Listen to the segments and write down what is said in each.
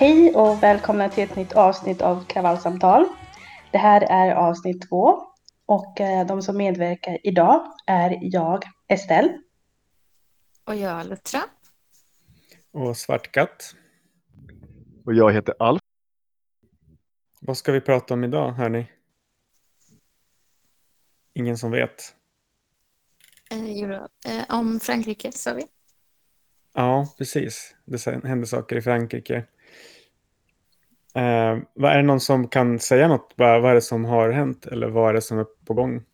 Hej och välkomna till ett nytt avsnitt av Kravallsamtal. Det här är avsnitt två och eh, de som medverkar idag är jag, Estelle. Och jag, Lutra. Och Svartkatt. Och jag heter Alf. Vad ska vi prata om idag, hörni? Ingen som vet? Eh, eh, om Frankrike, sa vi. Ja, precis. Det händer saker i Frankrike. Eh, vad är det någon som kan säga något? Vad, vad är det som har hänt eller vad är det som är på gång?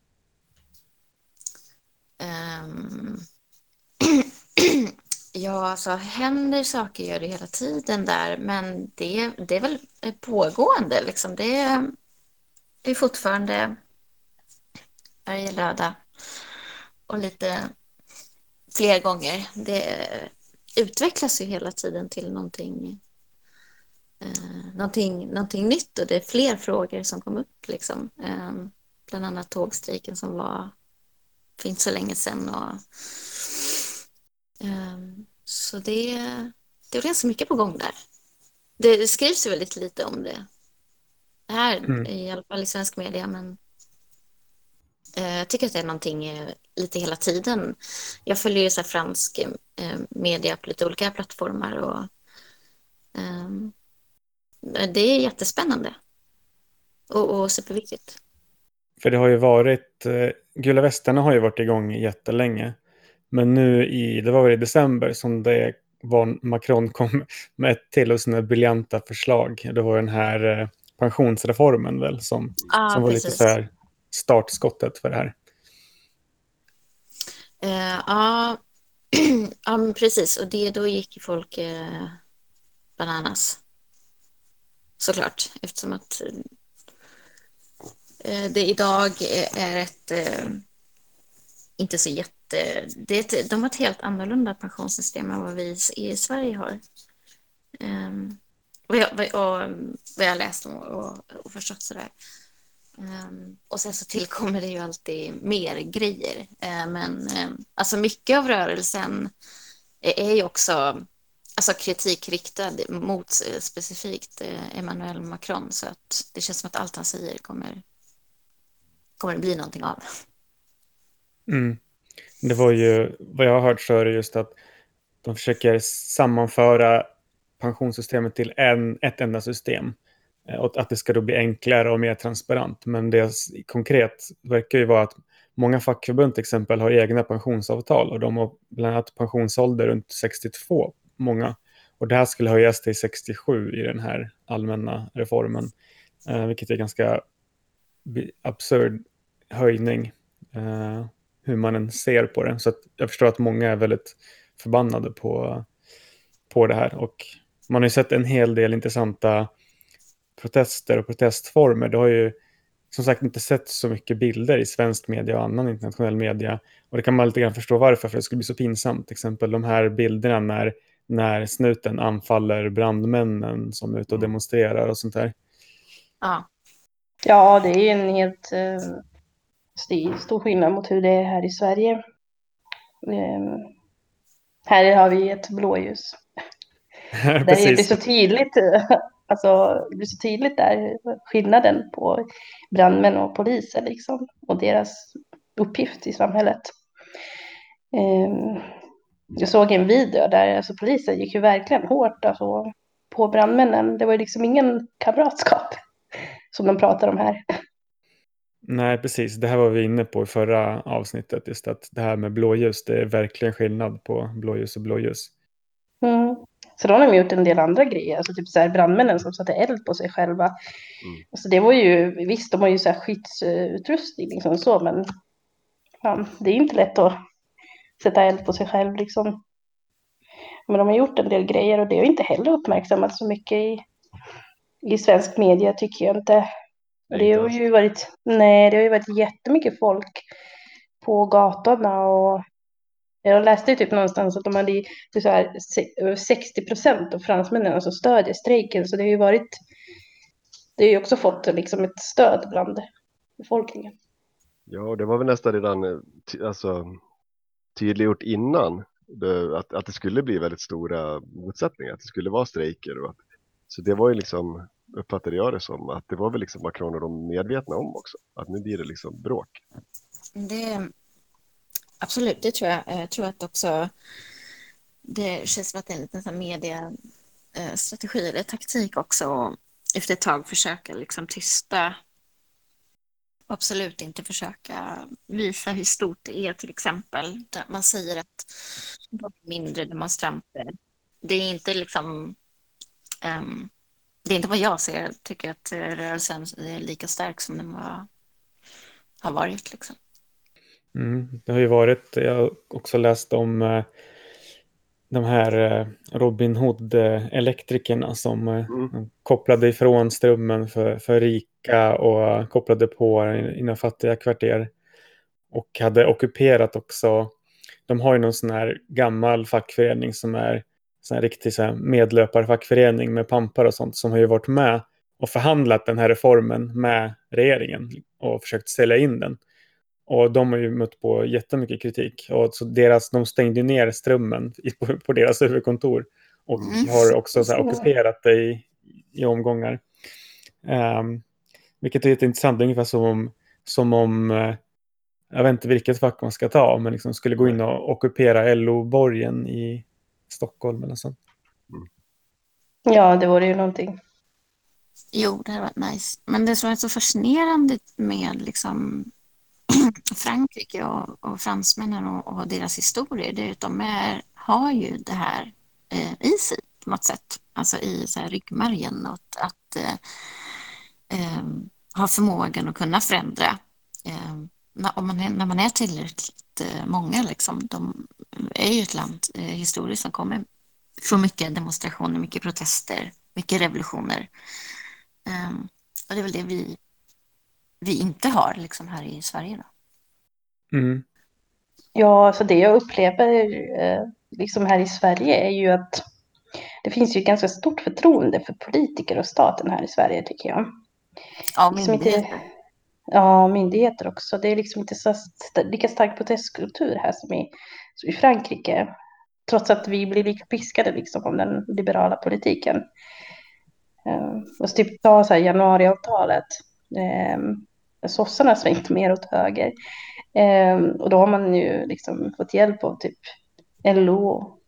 Um, ja, alltså händer saker gör det hela tiden där, men det, det är väl pågående liksom. Det är, det är fortfarande varje lördag och lite fler gånger. Det utvecklas ju hela tiden till någonting, eh, någonting, någonting nytt och det är fler frågor som kom upp. Liksom. Eh, bland annat tågstrejken som var för inte så länge sedan. Och, eh, så det, det är ganska mycket på gång där. Det skrivs ju väldigt lite om det här, mm. i alla fall i svensk media, men Eh, jag tycker att det är någonting eh, lite hela tiden. Jag följer ju så fransk eh, media på lite olika plattformar och um, det är jättespännande och, och superviktigt. För det har ju varit, Gula västarna har ju varit igång jättelänge. Men nu i, det var väl i december som det var Macron kom med ett till av sina briljanta förslag. Det var den här pensionsreformen väl som, ah, som var precis. lite så här startskottet för det här? Uh, ja, ja precis. Och det, då gick folk uh, bananas. Såklart, eftersom att eh, det idag är ett eh, inte så jätte... Det ett, de har ett helt annorlunda pensionssystem än vad vi i Sverige har. Um, och, jag, och vad jag läst och, och, och förstått sådär. Um, och sen så tillkommer det ju alltid mer grejer. Uh, men um, alltså mycket av rörelsen är, är ju också alltså kritik riktad mot eh, specifikt eh, Emmanuel Macron. Så att det känns som att allt han säger kommer, kommer det bli någonting av. Mm. Det var ju, vad jag har hört så är det just att de försöker sammanföra pensionssystemet till en, ett enda system. Eh, och att det ska då bli enklare och mer transparent. Men det konkret verkar ju vara att många fackförbund till exempel har egna pensionsavtal och de har bland annat pensionsålder runt 62, många. Och det här skulle höjas till 67 i den här allmänna reformen, eh, vilket är ganska absurd höjning, eh, hur man än ser på det. Så jag förstår att många är väldigt förbannade på, på det här. Och man har ju sett en hel del intressanta protester och protestformer. Det har ju som sagt inte sett så mycket bilder i svensk media och annan internationell media. Och det kan man lite grann förstå varför, för det skulle bli så pinsamt. Till exempel de här bilderna när, när snuten anfaller brandmännen som är ute och mm. demonstrerar och sånt där. Ja, ja det är en helt eh, stor skillnad mot hur det är här i Sverige. Eh, här har vi ett blåljus. Där det så tydligt Alltså, det blir så tydligt där, skillnaden på brandmän och poliser liksom, och deras uppgift i samhället. Ehm, jag såg en video där alltså, polisen gick ju verkligen hårt alltså, på brandmännen. Det var ju liksom ingen kamratskap som de pratar om här. Nej, precis. Det här var vi inne på i förra avsnittet. Just att det här med blåljus, det är verkligen skillnad på blåljus och blåljus. Mm. Så då har de gjort en del andra grejer, alltså typ så här brandmännen som satte eld på sig själva. Mm. Alltså det var ju, visst de har ju så här skyddsutrustning liksom så, men ja, det är inte lätt att sätta eld på sig själv liksom. Men de har gjort en del grejer och det har inte heller uppmärksammats så mycket i, i svensk media tycker jag inte. Det har ju varit, nej, det har ju varit jättemycket folk på gatorna och jag läste ju typ någonstans att de hade så här, se- över 60 procent av fransmännen alltså stödjer strejken så det har ju varit, det har ju också fått liksom ett stöd bland befolkningen. Ja, det var väl nästan redan eh, alltså, tydliggjort innan det, att, att det skulle bli väldigt stora motsättningar, att det skulle vara strejker. Och att, så det var ju liksom, uppfattade jag det som, att det var väl liksom Macron och de medvetna om också, att nu blir det liksom bråk. Det, absolut, det tror jag. Jag tror att också det känns som att det är en liten sån här mediestrategi eller taktik också. och Efter ett tag försöka liksom tysta. Absolut inte försöka visa hur stort det är till exempel. Man säger att de mindre demonstranter. Det är inte liksom um, det är inte vad jag ser. Jag tycker att eh, rörelsen är lika stark som den var, har varit. Liksom. Mm, det har ju varit, jag har också läst om eh, de här eh, Robin Hood-elektrikerna som eh, Mm. kopplade ifrån strömmen för, för rika och kopplade på inom fattiga kvarter. Och hade ockuperat också, de har ju någon sån här gammal fackförening som är sån här riktig så här medlöparfackförening med pampar och sånt som har ju varit med och förhandlat den här reformen med regeringen och försökt sälja in den. Och de har ju mött på jättemycket kritik. Och så deras, de stängde ner strömmen på, på deras huvudkontor. Och Mm. har också så här ockuperat det i, i omgångar. Um, vilket är jätteintressant, ungefär som om, som om eh, jag vet inte vilket fack man ska ta, men liksom skulle gå in och ockupera LO-borgen i Stockholm eller sånt. Ja, det vore ju någonting. Jo, det hade varit nice. Men det som är så fascinerande med liksom Frankrike och, och fransmännen och, och deras historier, det är att de är, har ju det här eh, i sig på något sätt. Alltså i så här ryggmärgen och att, att eh, eh, ha förmågan att kunna förändra. Eh, när, om man är, när man är tillräckligt eh, många, liksom, de är ju ett land eh, historiskt som kommer från mycket demonstrationer, mycket protester, mycket revolutioner. Um, och det är väl det vi, vi inte har liksom här i Sverige. Då. Mm. Ja, alltså det jag upplever eh, liksom här i Sverige är ju att det finns ju ganska stort förtroende för politiker och staten här i Sverige tycker jag. Ja, Liksom inte- myndigheter. Ja, myndigheter också. Det är liksom inte så lika stark protestkultur här som i, som i Frankrike. Trots att vi blir lika piskade liksom av den liberala politiken. Eh, och så typ ta så här januariavtalet. Sossarna svängt mer åt höger. Eh, och då har man ju liksom fått hjälp av typ LO.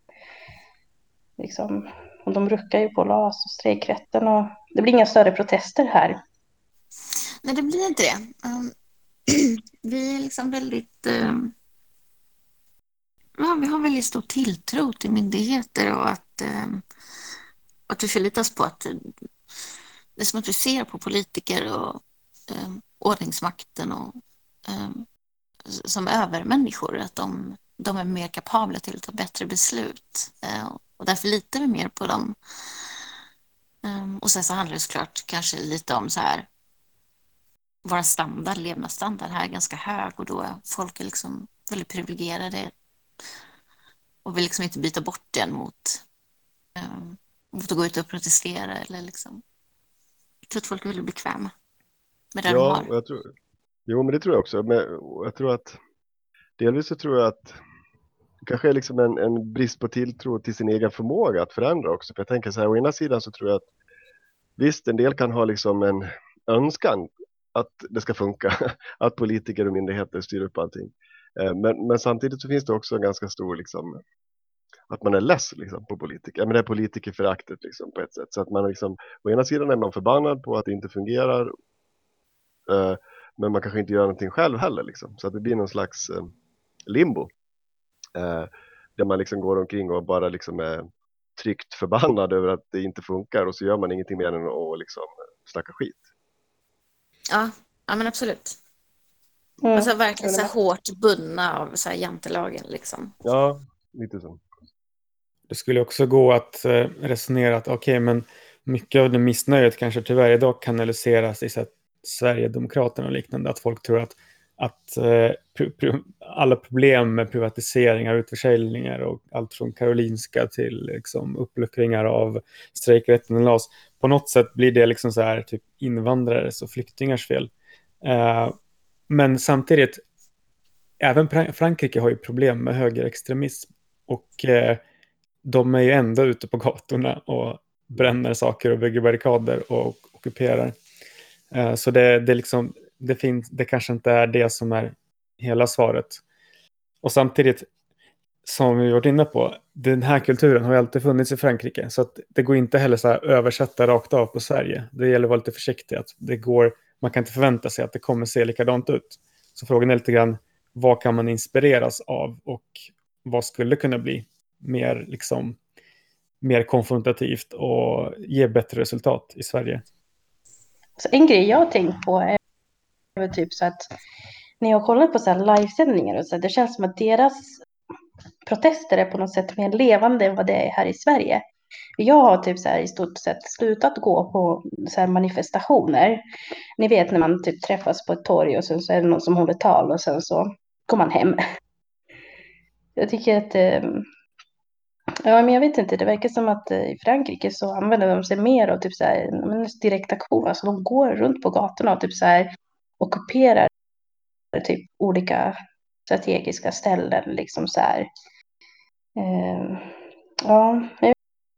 Liksom, och de ruckar ju på LAS och strejkrätten och det blir inga större protester här. Nej, det blir inte det. Um, vi är liksom väldigt... Um, ja, vi har väldigt stor tilltro till myndigheter och att, um, att vi förlitas på att det är som att vi ser på politiker och um, ordningsmakten och eh, som övermänniskor, att de, de är mer kapabla till att ta bättre beslut. Eh, och därför litar vi mer på dem. Eh, och sen så handlar det såklart kanske lite om så här vår standard, levnadsstandard här är ganska hög och då är folk är liksom väldigt privilegierade och vill liksom inte byta bort den mot, ehm, mot att gå ut och protestera eller liksom. Jag tror att folk är väldigt bekväma med det de Ja, har. jag tror, jo men det tror jag också. Men jag tror att delvis så tror jag att det kanske är liksom en, en brist på tilltro till sin egen förmåga att förändra också. För jag tänker så här, å ena sidan så tror jag att visst, en del kan ha liksom en önskan att det ska funka, att politiker och myndigheter styr upp allting. Eh, Men, men samtidigt så finns det också en ganska stor liksom, att man är less liksom, på politiker. Ja, men det är politikerföraktet liksom, på ett sätt. Så att man liksom, å ena sidan är man förbannad på att det inte fungerar men man kanske inte gör någonting själv heller. Liksom. Så att det blir någon slags eh, limbo. Eh, där man liksom går omkring och bara liksom är tryggt förbannad över att det inte funkar och så gör man ingenting mer än att liksom snacka skit. Ja, ja men absolut. Mm. Alltså verkligen så hårt bundna av så här jantelagen liksom. Ja, lite så. Det skulle också gå att eh, resonera att okej, men mycket av det missnöjet kanske tyvärr idag kanaliseras i så Sverigedemokraterna och liknande. Att folk tror att, att eh, alla problem med privatiseringar, utförsäljningar och allt från Karolinska till liksom, uppluckringar av strejkrätten och LAS, på något sätt blir det liksom så här typ invandrares och flyktingars fel. Eh, men samtidigt, även Frankrike har ju problem med högerextremism och eh, de är ju ändå ute på gatorna och bränner saker och bygger barrikader och ockuperar. Eh, så det, det, liksom, det, finns, det kanske inte är det som är hela svaret. Och samtidigt, som vi varit inne på, den här kulturen har ju alltid funnits i Frankrike. Så att det går inte heller så här översätta rakt av på Sverige. Det gäller att vara lite försiktig. Att det går, man kan inte förvänta sig att det kommer se likadant ut. Så frågan är lite grann, vad kan man inspireras av och vad skulle kunna bli mer, liksom, mer konfrontativt och ge bättre resultat i Sverige? Så en grej jag har tänkt på är väl typ så att när jag kollar på så här livesändningar och så, det känns som att deras protester är på något sätt mer levande än vad det är här i Sverige. Jag har typ så här i stort sett slutat gå på så här manifestationer. Ni vet när man typ träffas på ett torg och sen så är det någon som håller tal och sen så går man hem. Jag tycker att, eh, ja men jag vet inte, det verkar som att eh, i Frankrike så använder de sig mer av typ så här, men direktaktion, alltså de går runt på gatorna och typ så här ockuperar typ olika strategiska ställen liksom så här. Eh, ja, jag vet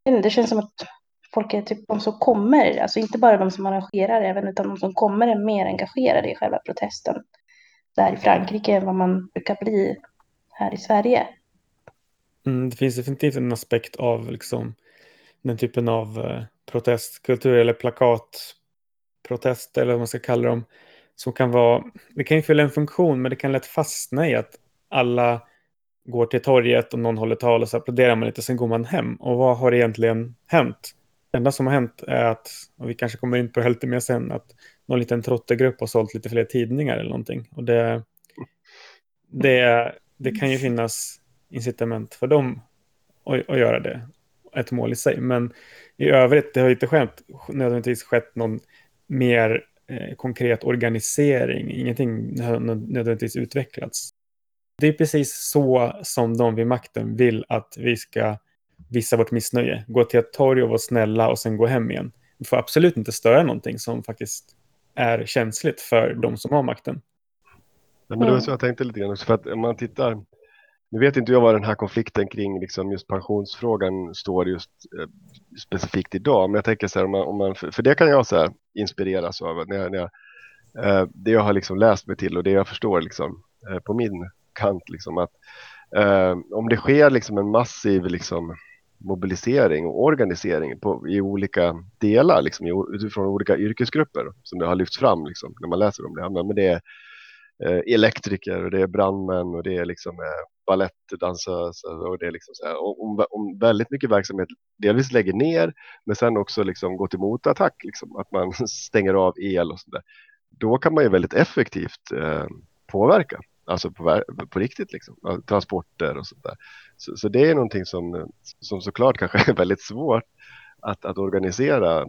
inte, det känns som att folk är typ de som kommer, alltså inte bara de som arrangerar även utan de som kommer är mer engagerade i själva protesten. Där i Frankrike än vad man brukar bli här i Sverige. Mm, det finns definitivt en aspekt av liksom, den typen av eh, protestkultur eller plakatprotest eller vad man ska kalla dem. Som kan vara, det kan ju fylla en funktion men det kan lätt fastna i att alla går till torget och någon håller tal och så applåderar man lite, sen går man hem. Och vad har egentligen hänt? Det enda som har hänt är att, och vi kanske kommer in på det lite mer sen, att någon liten trottegrupp har sålt lite fler tidningar eller någonting. Och det, det, det kan ju finnas incitament för dem att, att göra det. Ett mål i sig. Men i övrigt, det har inte skett, nödvändigtvis skett någon mer eh, konkret organisering. Ingenting har nödvändigtvis utvecklats. Det är precis så som de vid makten vill att vi ska visa vårt missnöje. Gå till ett torg och vara snälla och sen gå hem igen. Vi får absolut inte störa någonting som faktiskt är känsligt för de som har makten. Ja, men det var så jag tänkte lite grann också, för att om man tittar, nu vet inte jag vad den här konflikten kring liksom just pensionsfrågan står just eh, specifikt idag, men jag tänker så här, om man, om man, för, för det kan jag så här, inspireras av, när jag, när jag, eh, det jag har liksom läst mig till och det jag förstår liksom, eh, på min kant, liksom, att eh, om det sker liksom en massiv liksom, mobilisering och organisering på, i olika delar, liksom, i, utifrån olika yrkesgrupper som det har lyfts fram liksom, när man läser om det. Men det är eh, elektriker och det är brandmän och det är liksom eh, balettdansöser och det är liksom så här, om, om väldigt mycket verksamhet delvis lägger ner men sen också liksom går till motattack, liksom, att man stänger av el och sådär. Då kan man ju väldigt effektivt eh, påverka, alltså på, på riktigt, liksom, transporter och sånt där. Så, så, det är någonting som, som såklart kanske är väldigt svårt att, att organisera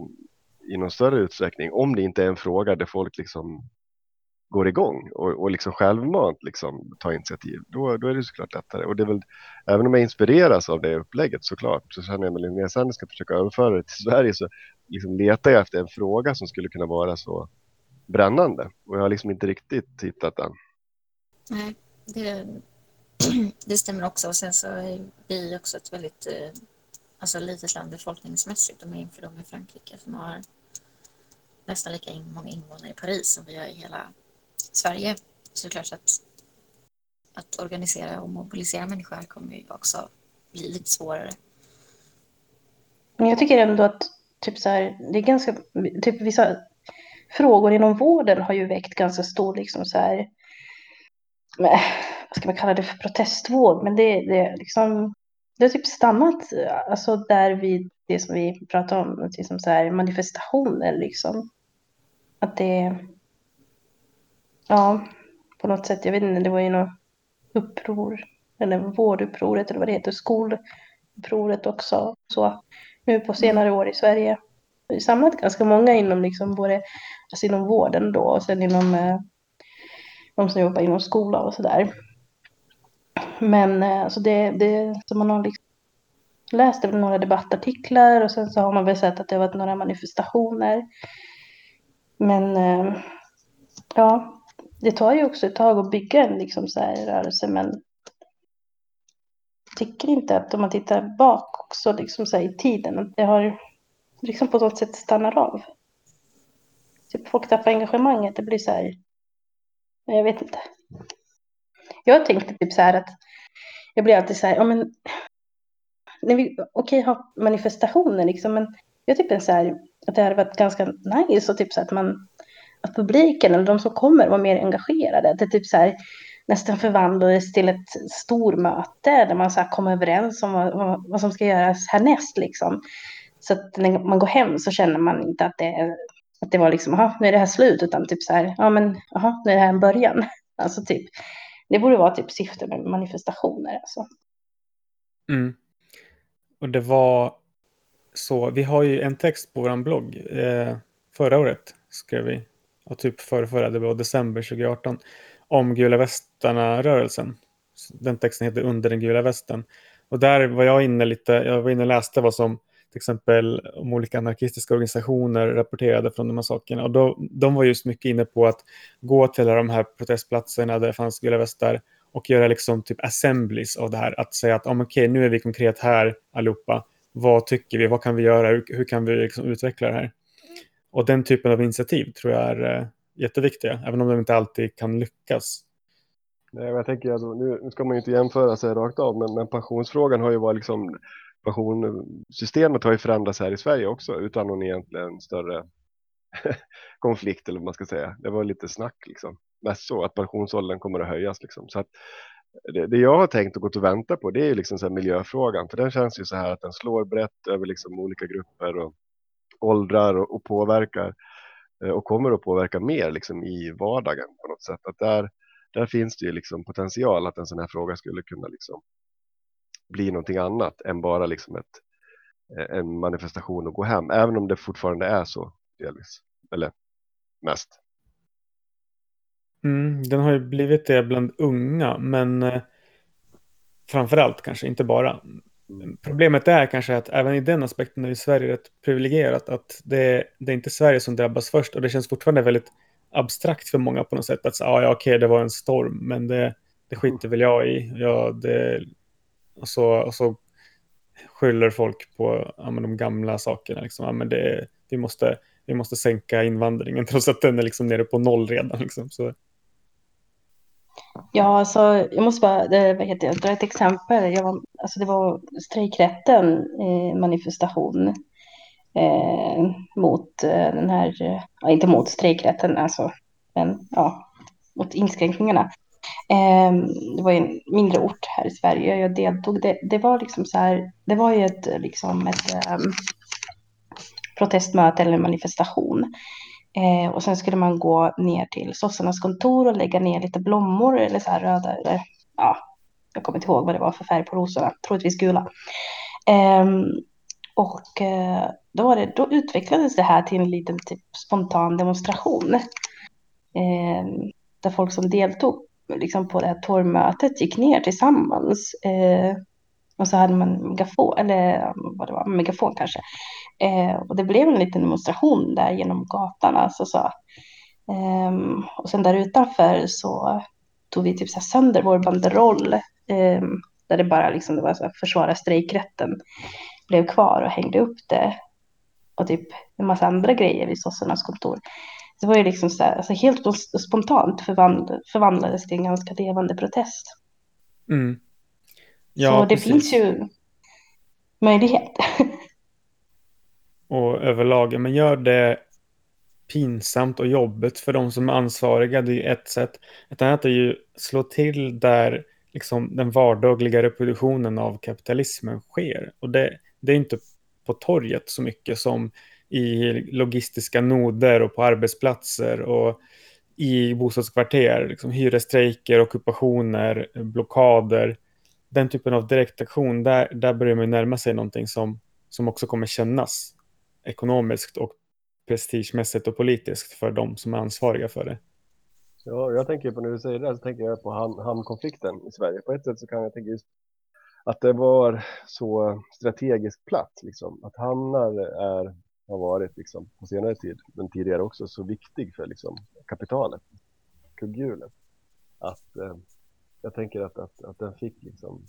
i någon större utsträckning om det inte är en fråga där folk liksom går igång och, och liksom självmant liksom tar initiativ, då, då är det såklart lättare. Och det är väl, även om jag inspireras av det upplägget såklart, så känner jag mig när jag sen ska försöka överföra det till Sverige så liksom letar jag efter en fråga som skulle kunna vara så brännande. Och jag har liksom inte riktigt hittat den. Nej, det, det stämmer också. Och sen så är vi också ett väldigt eh, alltså, litet land befolkningsmässigt och med inför dem i Frankrike som har nästan lika många invånare i Paris som vi har i hela Sverige. Så det klart att, att organisera och mobilisera människor här kommer ju också bli lite svårare. Men jag tycker ändå att typ så här, det är ganska, typ vissa frågor inom vården har ju väckt ganska stor liksom så här, vad ska man kalla det för protestvåg, men det, det liksom, det har typ stannat alltså där vid det som vi pratar om, liksom så här manifestationer liksom. Att det, ja, på något sätt, jag vet inte, det var ju något uppror, eller vårdupproret eller vad det heter, skolupproret också. Så nu på senare år i Sverige. Vi har samlat ganska många inom liksom både, alltså inom vården då och sen inom eh, de som jobbar inom skola och sådär. Men eh, alltså det, det som man har liksom läst väl några debattartiklar och sen så har man väl sett att det har varit några manifestationer. Men eh, ja, det tar ju också ett tag att bygga en liksom så här rörelse men jag tycker inte att om man tittar bak också liksom så i tiden att det har liksom på något sätt stannar av. Typ folk tappar engagemanget, det blir så här, jag vet inte. Jag tänkte typ så här att jag blir alltid så här, ja men när vi, okej, ha manifestationer liksom, men jag tycker så här, att det hade varit ganska nice och typ så att man, att publiken eller de som kommer var mer engagerade. Att det typ så här nästan förvandlades till ett stormöte där man så här kom överens om vad, vad, vad som ska göras härnäst liksom. Så att när man går hem så känner man inte att det, att det var liksom, jaha, nu är det här slut, utan typ så här, ja men, jaha, nu är det här en början. Alltså typ, det borde vara typ syfte med manifestationer alltså. Mm. Och det var så, vi har ju en text på vår blogg. Eh, förra året skrev vi, och typ förra, förra, det var december 2018, om Gula Västarna-rörelsen. Den texten heter Under den gula västen. Och där var jag inne lite, jag var inne och läste vad som till exempel om olika anarkistiska organisationer rapporterade från de här sakerna. Och då, de var just mycket inne på att gå till de här protestplatserna där det fanns gula västar och göra liksom typ assemblies av det här. Att säga att oh, okej, okay, nu är vi konkret här allihopa. Vad tycker vi? Vad kan vi göra? Hur, hur kan vi liksom utveckla det här? Och den typen av initiativ tror jag är eh, jätteviktiga, även om de inte alltid kan lyckas. Nej, jag tänker alltså, nu, ska man ju inte jämföra sig rakt av, men, men pensionsfrågan har ju varit liksom pensionssystemet har ju förändrats här i Sverige också utan någon egentligen större konflikt eller vad man ska säga. Det var lite snack liksom. Mest så att pensionsåldern kommer att höjas liksom. Så att det, det jag har tänkt och gått och väntat på det är ju liksom så miljöfrågan. För den känns ju så här att den slår brett över liksom olika grupper och åldrar och, och påverkar eh, och kommer att påverka mer liksom i vardagen på något sätt. Att där, där finns det ju liksom potential att en sån här fråga skulle kunna liksom bli någonting annat än bara liksom ett, eh, en manifestation och gå hem. Även om det fortfarande är så delvis. Eller mest. Mm, den har ju blivit det bland unga, men eh, framförallt kanske, inte bara. Mm. Problemet är kanske att även i den aspekten är Sverige rätt privilegierat. Att det, det är inte Sverige som drabbas först och det känns fortfarande väldigt abstrakt för många på något sätt. Att säga, ah, ja, okej, det var en storm, men det, det skiter väl jag i. Ja, det, och, så, och så skyller folk på ja, de gamla sakerna. Liksom. Ja, men det, vi, måste, vi måste sänka invandringen trots att den är liksom nere på noll redan. Liksom. Så. Ja, alltså, jag måste bara eh, vad heter det, dra ett exempel. Jag var, alltså, det var strejkrätten eh, manifestation eh, mot eh, den här, eh, ja, inte mot strejkrätten, alltså, men ja, mot inskränkningarna. Eh, det var en mindre ort här i Sverige. Jag deltog. Det, det var liksom så här. Det var ju ett, liksom ett um, protestmöte eller manifestation. Eh, och sen skulle man gå ner till sossarnas kontor och lägga ner lite blommor eller så här röda eller ja, jag kommer inte ihåg vad det var för färg på rosorna, troligtvis gula. Ehm, eh, och då, var det, då utvecklades det här till en liten typ spontan demonstration. Eh, där folk som deltog liksom på det här torgmötet gick ner tillsammans. Eh, och så hade man megafon, eller vad det var, megafon kanske. Eh, och det blev en liten demonstration där genom gatan. Alltså så. Eh, och sen där utanför så tog vi typ så sönder vår banderoll. Eh, där det bara liksom, det var så här, försvara strejkrätten. Blev kvar och hängde upp det. Och typ en massa andra grejer vid sossarnas kontor det var ju liksom så här, alltså helt spontant förvandl förvandlades till en ganska levande protest. Mm. Ja, så det precis. finns ju möjlighet. och överlag, men gör det pinsamt och jobbigt för de som är ansvariga, det är ett sätt. Ett annat är ju slå till där liksom den vardagliga reproduktionen av kapitalismen sker. Och det, det är inte på torget så mycket som i logistiska noder och på arbetsplatser och i bostadskvarter, liksom hyresstrejker, ockupationer, blockader, den typen av direktaktion, där, där börjar man närma sig någonting som, som också kommer kännas ekonomiskt och prestigemässigt och politiskt för de som är ansvariga för det. Ja, jag tänker på när du säger det så tänker jag på hamnkonflikten i Sverige. På ett sätt så kan jag tänka just att det var så strategiskt platt, liksom. Att hamnar är, har varit liksom, på senare tid, men tidigare också, så viktig för liksom, kapitalet, kugghjulet. Att eh, jag tänker att, att, att den fick liksom,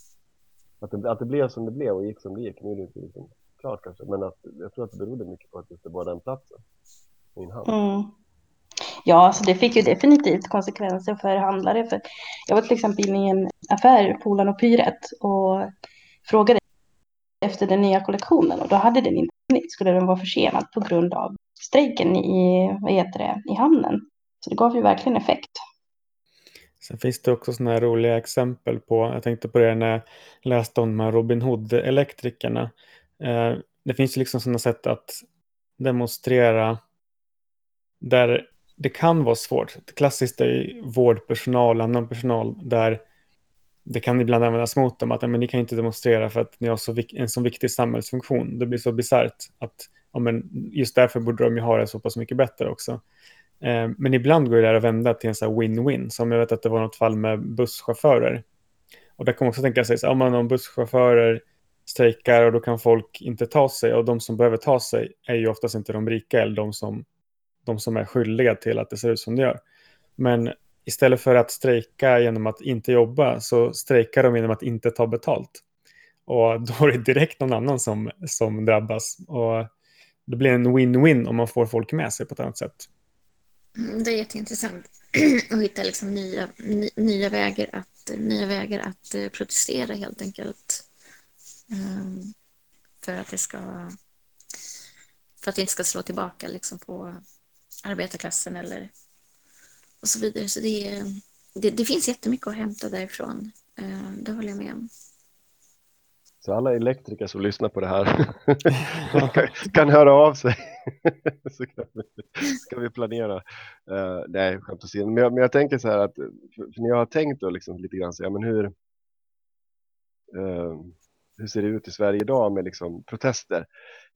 att det, att det blev som det blev och gick som det gick. Nu är det inte liksom klart kanske, men att, jag tror att det berodde mycket på att det var den platsen. I en hamn. Mm. Ja, alltså det fick ju definitivt konsekvenser för handlare. För jag var till exempel inne i en affär, Polan och Pyret, och frågade efter den nya kollektionen och då hade den inte funnits, skulle den vara försenad på grund av strejken i, vad heter det, i hamnen. Så det gav ju verkligen effekt. Sen finns det också sådana här roliga exempel på, jag tänkte på det när jag läste om de här Robin Hood-elektrikerna. Eh, det finns ju liksom sådana sätt att demonstrera där det kan vara svårt. Det klassiskt är vårdpersonal, annan personal, där det kan ibland användas mot dem att men, ni kan inte demonstrera för att ni har så en så viktig samhällsfunktion. Det blir så bisarrt att ja, men, just därför borde de ju ha det så pass mycket bättre också. Eh, men ibland går det där att vända till en win-win, som jag vet att det var något fall med busschaufförer. Och där kan man också tänka sig, så, ja, om busschaufförer strejkar och då kan folk inte ta sig och de som behöver ta sig är ju oftast inte de rika eller de som de som är skyldiga till att det ser ut som det gör. Men istället för att strejka genom att inte jobba så strejkar de genom att inte ta betalt. Och då är det direkt någon annan som, som drabbas. Och det blir en win-win om man får folk med sig på ett annat sätt. Mm, det är jätteintressant att hitta liksom nya, nya, vägar att, nya vägar att eh, protestera helt enkelt. Um, för att det ska för att det inte ska slå tillbaka liksom på arbetarklassen eller och så vidare. Så det, det, det finns jättemycket att hämta därifrån. Eh, det håller jag med om. Så alla elektriker som lyssnar på det här kan, kan, höra av sig. så kan vi, ska vi planera. Uh, nej, skämt åsido. Men, jag, men jag tänker så här att för, för när jag har tänkt då liksom lite grann så ja, men hur, uh, hur ser det ut i Sverige idag med liksom protester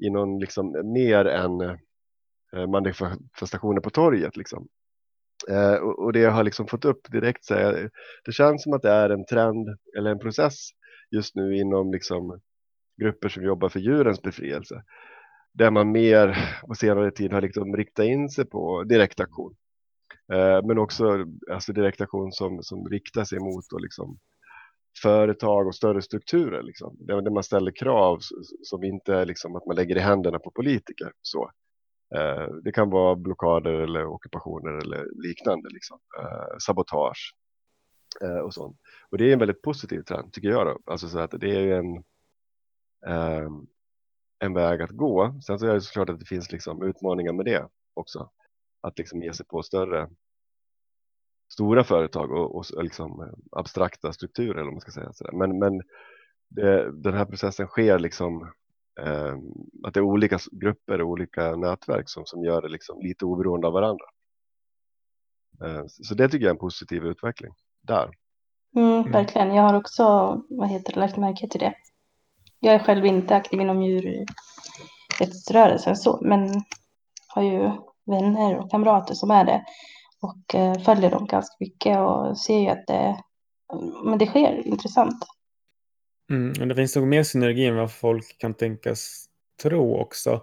i någon liksom mer än eh, manifestationer på torget. Liksom. Eh, och det jag har liksom fått upp direkt, så här, det känns som att det är en trend eller en process just nu inom liksom, grupper som jobbar för djurens befrielse. Där man mer på senare tid har liksom riktat in sig på direktaktion. Eh, men också alltså direktaktion som, som riktar sig mot och liksom, företag och större strukturer. Liksom, där, man ställer krav som inte är liksom, att man lägger i händerna på politiker. Så. Eh, det kan vara blockader eller ockupationer eller liknande, liksom. Eh, sabotage eh, och sånt. Och det är en väldigt positiv trend tycker jag. Då. Alltså så att det är en, ehm, en väg att gå. Sen så är det såklart att det finns liksom utmaningar med det också. Att liksom ge sig på större stora företag och, och liksom abstrakta strukturer eller man ska säga. Sådär. Men, men det, den här processen sker liksom eh, att det är olika grupper och olika nätverk som, som gör det liksom lite oberoende av varandra. Eh, så det tycker jag är en positiv utveckling där. Mm, mm. verkligen. Jag har också vad heter det, lagt märke till det. Jag är själv inte aktiv inom djurrättsrörelsen så, men har ju vänner och kamrater som är det och eh, följer dem ganska mycket och ser ju att det, men det sker intressant. Mm, det finns nog mer synergi än vad folk kan tänkas tro också.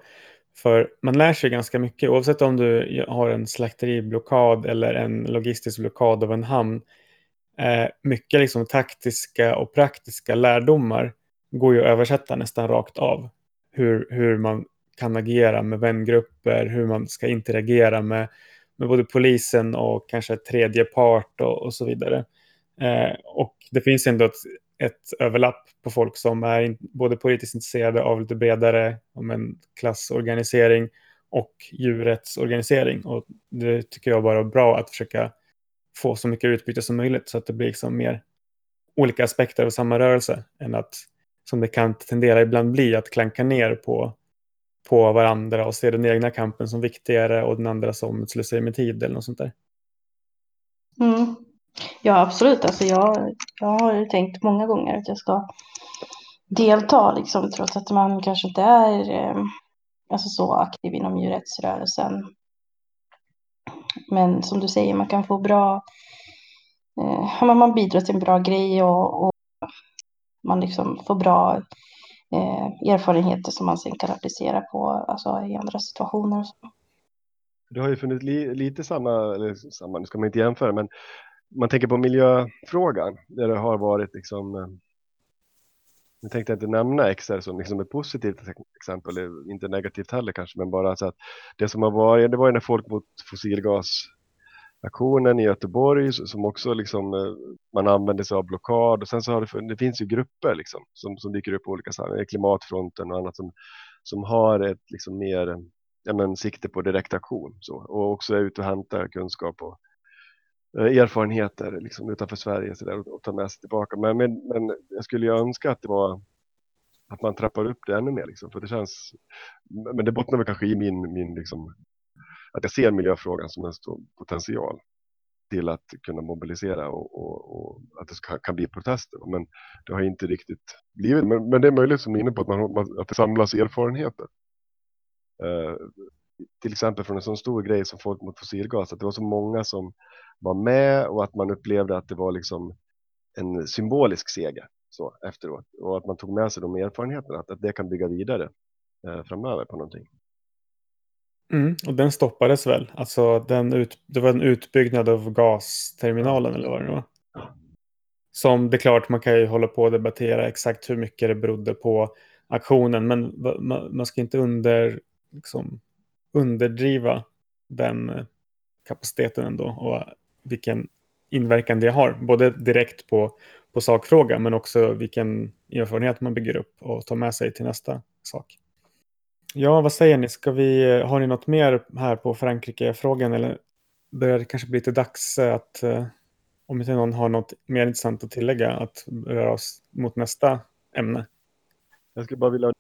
För man lär sig ganska mycket, oavsett om du har en slakteriblockad eller en logistisk blockad av en hamn. Eh, mycket liksom taktiska och praktiska lärdomar går ju att översätta nästan rakt av. Hur, hur man kan agera med vängrupper, hur man ska interagera med, med både polisen och kanske tredje part och, och så vidare. Eh, och det finns ändå ett ett överlapp på folk som är både politiskt intresserade av lite bredare om en klassorganisering och djurrättsorganisering. Och det tycker jag bara är bra att försöka få så mycket utbyte som möjligt så att det blir liksom mer olika aspekter av samma rörelse än att som det kan tendera ibland bli att klanka ner på, på varandra och se den egna kampen som viktigare och den andra som ett slöseri med tid eller något sånt där. Mm. Ja, absolut. Alltså jag, jag har tänkt många gånger att jag ska delta, liksom, trots att man kanske inte är eh, alltså så aktiv inom djurrättsrörelsen. Men som du säger, man kan få bra, eh, man bidrar till en bra grej och, och man liksom får bra eh, erfarenheter som man sen kan applicera på alltså, i andra situationer. Och så. Det har ju funnits li, lite samma, eller samma, nu ska man inte jämföra, men man tänker på miljöfrågan där det har varit liksom eh, nu tänkte jag inte nämna XR som liksom ett positivt exempel, inte negativt heller kanske, men bara så att det som har varit, det var ju när folk mot fossilgas aktionen i Göteborg som också liksom eh, man använder sig av blockad och sen så har det, det finns ju grupper liksom som, som dyker upp på olika sammanhang, klimatfronten och annat som, som har ett liksom mer ja, men, sikte på direktaktion så, och också är ute och hämtar kunskap och Eh, erfarenheter liksom, utanför Sverige så där, och, och tar med sig tillbaka. Men, men, men jag skulle ju önska att det var att man trappar upp det ännu mer. Liksom, för det känns, men det bottnar väl kanske i min, min liksom, att jag ser miljöfrågan som en stor potential till att kunna mobilisera och, och, och att det ska, kan bli protester. Men det har inte riktigt blivit. Men, men det är möjligt som är inne på att, man, att det samlas erfarenheter. Eh, till exempel från en sån stor grej som folk mot fossilgas, att det var så många som var med och att man upplevde att det var liksom en symbolisk seger så efteråt och att man tog med sig de erfarenheterna att, att det kan bygga vidare eh, framöver på någonting. Mm, och den stoppades väl? Alltså den ut, det var en utbyggnad av gasterminalen eller vad det var? Som det är klart man kan ju hålla på och debattera exakt hur mycket det berodde på aktionen men man, ska inte under, liksom, underdriva den eh, kapaciteten ändå och vilken inverkan det har, både direkt på, på sakfrågan men också vilken erfarenhet man bygger upp och tar med sig till nästa sak. Ja, vad säger ni? Ska vi, har ni något mer här på Frankrike-frågan eller börjar det kanske bli lite dags att, eh, om inte någon har något mer intressant att tillägga, att röra oss mot nästa ämne? Jag skulle bara vilja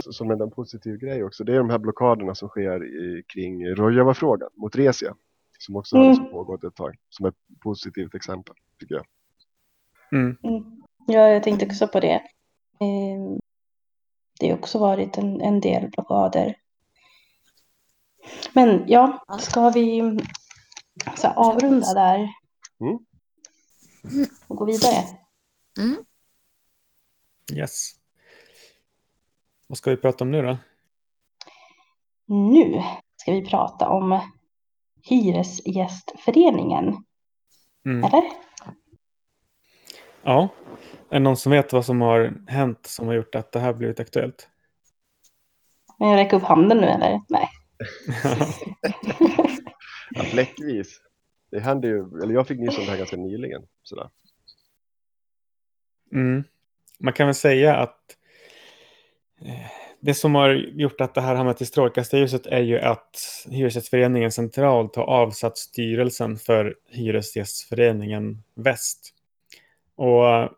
som en positiv grej också, det är de här blockaderna som sker i, kring Rojava-frågan mot Resia som också mm. har liksom pågått ett tag som ett positivt exempel tycker jag. Mm. Mm. Ja, jag tänkte också på det. Ehm, det har också varit en, en del blockader. Men ja, ska vi så avrunda där mm. och gå vidare? Mm. Yes. Vad ska vi prata om nu då? Nu ska vi prata om Hyresgästföreningen. Mm. Eller? Ja. Är det någon som vet vad som har hänt som har gjort att det här blivit aktuellt? Men jag räcker upp handen nu eller? Nej. ja, fläckvis. Det hände ju, eller jag fick nys om det här ganska nyligen. Sådär. Mm. Man kan väl säga att eh, det som har gjort att det här hamnat i strålkastarljuset är ju att Hyresgästföreningen centralt har avsatt styrelsen för Hyresgästföreningen Väst. Och eh,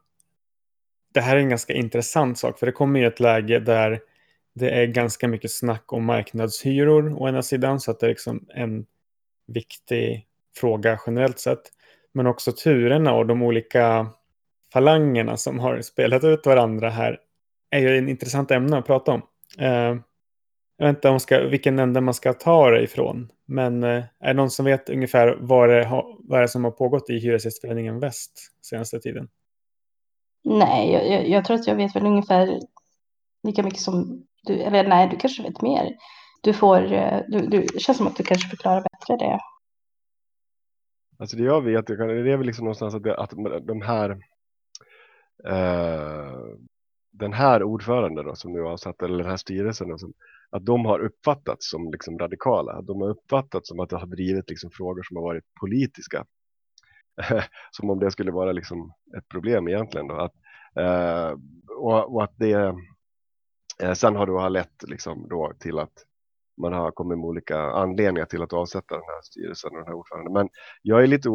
det här är en ganska intressant sak, för det kommer i ett läge där det är ganska mycket snack om marknadshyror å ena sidan, så att det är liksom en viktig fråga generellt sett. Men också turerna och de olika falangerna som har spelat ut varandra här är ju en intressant ämne att prata om. Eh, jag vet inte om ska, vilken ände man ska ta det ifrån. Men uh, är det någon som vet ungefär vad det, ha, vad det som har pågått i Hyresgästföreningen Väst senaste tiden? Nej, jag, jag, jag, tror att jag vet väl ungefär lika mycket som du. Eller nej, du kanske vet mer. Du får, eh, du, du, det känns som att du kanske förklarar bättre det. Alltså det jag vet, det är väl liksom någonstans att, det, att de här eh, den här ordföranden då, som nu har avsatt, eller den här styrelsen, då, som, att de har uppfattats som liksom radikala. De har uppfattats som att de har drivit liksom frågor som har varit politiska. som om det skulle vara liksom ett problem egentligen. Då. Att, eh, och, och, att det eh, sen har då lett liksom då till att man har kommit med olika anledningar till att avsätta den här styrelsen och den här ordföranden. Men jag är lite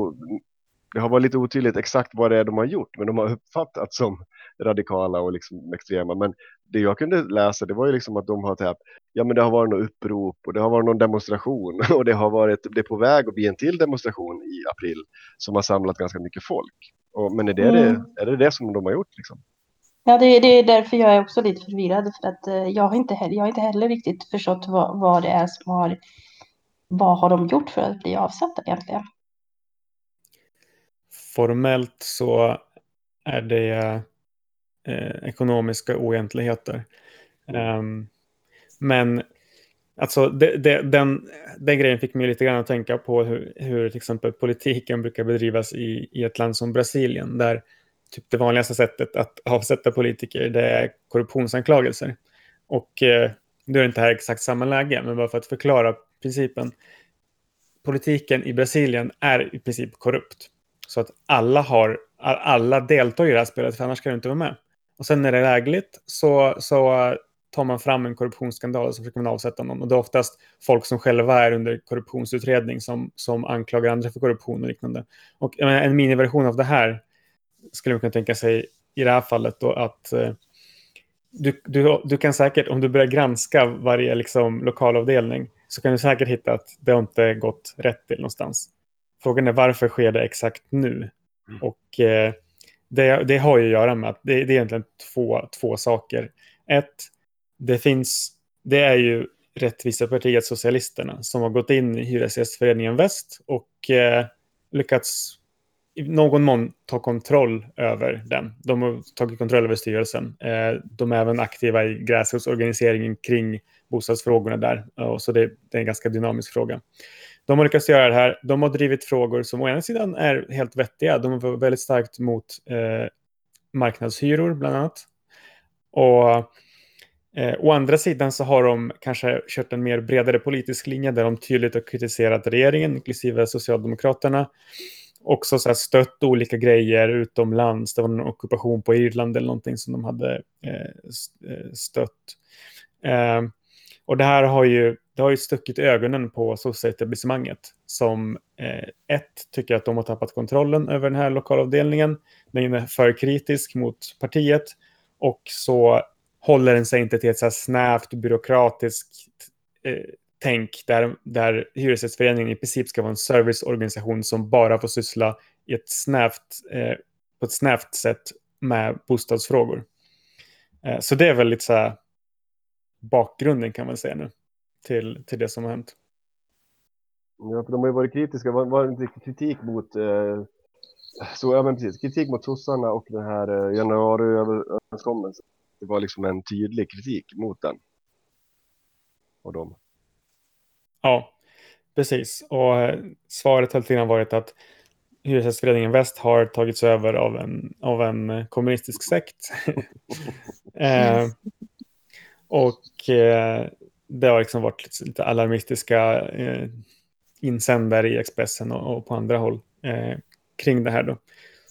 det har varit lite otydligt exakt vad det är de har gjort, men de har uppfattats som radikala och liksom extrema. Men det jag kunde läsa, det var ju liksom att de har täpt, ja men det har varit något upprop och det har varit någon demonstration och det har varit, det är på väg att bli en till demonstration i april som har samlat ganska mycket folk. Och, men är det, mm. det, är det det som de har gjort liksom? Ja, det, det är därför jag är också lite förvirrad för att eh, jag har inte heller, jag har inte heller riktigt förstått vad, vad det är som har, vad har de gjort för att bli avsatta egentligen? Formellt så är det eh, ekonomiska oegentligheter. Um, men alltså det, det, den, den grejen fick mig lite grann att tänka på hur, hur till exempel politiken brukar bedrivas i, i ett land som Brasilien, där typ det vanligaste sättet att avsätta politiker det är korruptionsanklagelser. Och eh, nu är det inte här exakt samma läge, men bara för att förklara principen. Politiken i Brasilien är i princip korrupt. Så att alla, har, alla deltar i det här spelet, för annars kan du inte vara med. Och sen när det är lägligt så, så tar man fram en korruptionsskandal och så försöker man avsätta någon. Och det är oftast folk som själva är under korruptionsutredning som, som anklagar andra för korruption och liknande. Och menar, en miniversion av det här skulle man kunna tänka sig i det här fallet då att eh, du, du, du kan säkert, om du börjar granska varje liksom, lokalavdelning, så kan du säkert hitta att det har inte gått rätt till någonstans. Frågan är varför sker det exakt nu? Mm. Och eh, det, det, har ju att göra med att det, det är egentligen två, två saker. Ett, det finns, det är ju Rättvisa partiet Socialisterna som har gått in i Hyresgästföreningen Väst och eh, lyckats i någon mån ta kontroll över den. De har tagit kontroll över styrelsen. Eh, de är även aktiva i gräsrotsorganiseringen kring bostadsfrågorna där. Så det, det är en ganska dynamisk fråga. De har lyckats göra det här. De har drivit frågor som å ena sidan är helt vettiga. De var väldigt starkt mot eh, marknadshyror bland annat. Och eh, å andra sidan så har de kanske kört en mer bredare politisk linje där de tydligt har kritiserat regeringen, inklusive Socialdemokraterna också så stött olika grejer utomlands. Det var en ockupation på Irland eller någonting som de hade eh, eh, stött. Eh, och det här har ju, det har ju stuckit ögonen på sosseetablissemanget som eh, ett tycker att de har tappat kontrollen över den här lokalavdelningen. Den är för kritisk mot partiet och så håller den sig inte till ett så här snävt byråkratiskt eh, tänk där, där Hyresgästföreningen i princip ska vara en serviceorganisation som bara får syssla i ett snävt, eh, på ett snävt sätt med bostadsfrågor. Eh, så det är väl lite så här bakgrunden kan man säga nu till, till det som har hänt. Ja, för de har ju varit kritiska. Var, var inte kritik mot eh, så, ja, men precis, kritik mot sossarna och den här eh, januariöverenskommelsen. Det var liksom en tydlig kritik mot den. Och dem. Ja, precis. Och eh, svaret har tydligen varit att Hyresgästföreningen Väst har tagits över av en, av en kommunistisk sekt. eh, och eh, det har liksom varit lite, lite alarmistiska eh, insändare i Expressen och, och på andra håll eh, kring det här. Då.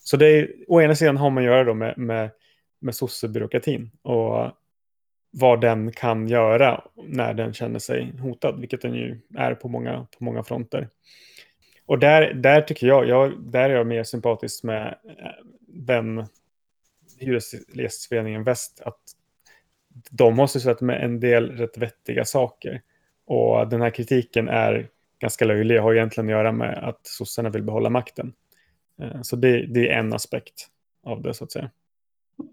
Så det är, å ena sidan har man att göra då med, med, med sossebyråkratin och vad den kan göra när den känner sig hotad, vilket den ju är på många, på många fronter. Och där, där tycker jag, jag, där är jag mer sympatisk med eh, den Hyresgästföreningen Väst, att de har sysslat med en del rätt vettiga saker. Och den här kritiken är ganska löjlig och har egentligen att göra med att sossarna vill behålla makten. Eh, så det, det är en aspekt av det så att säga.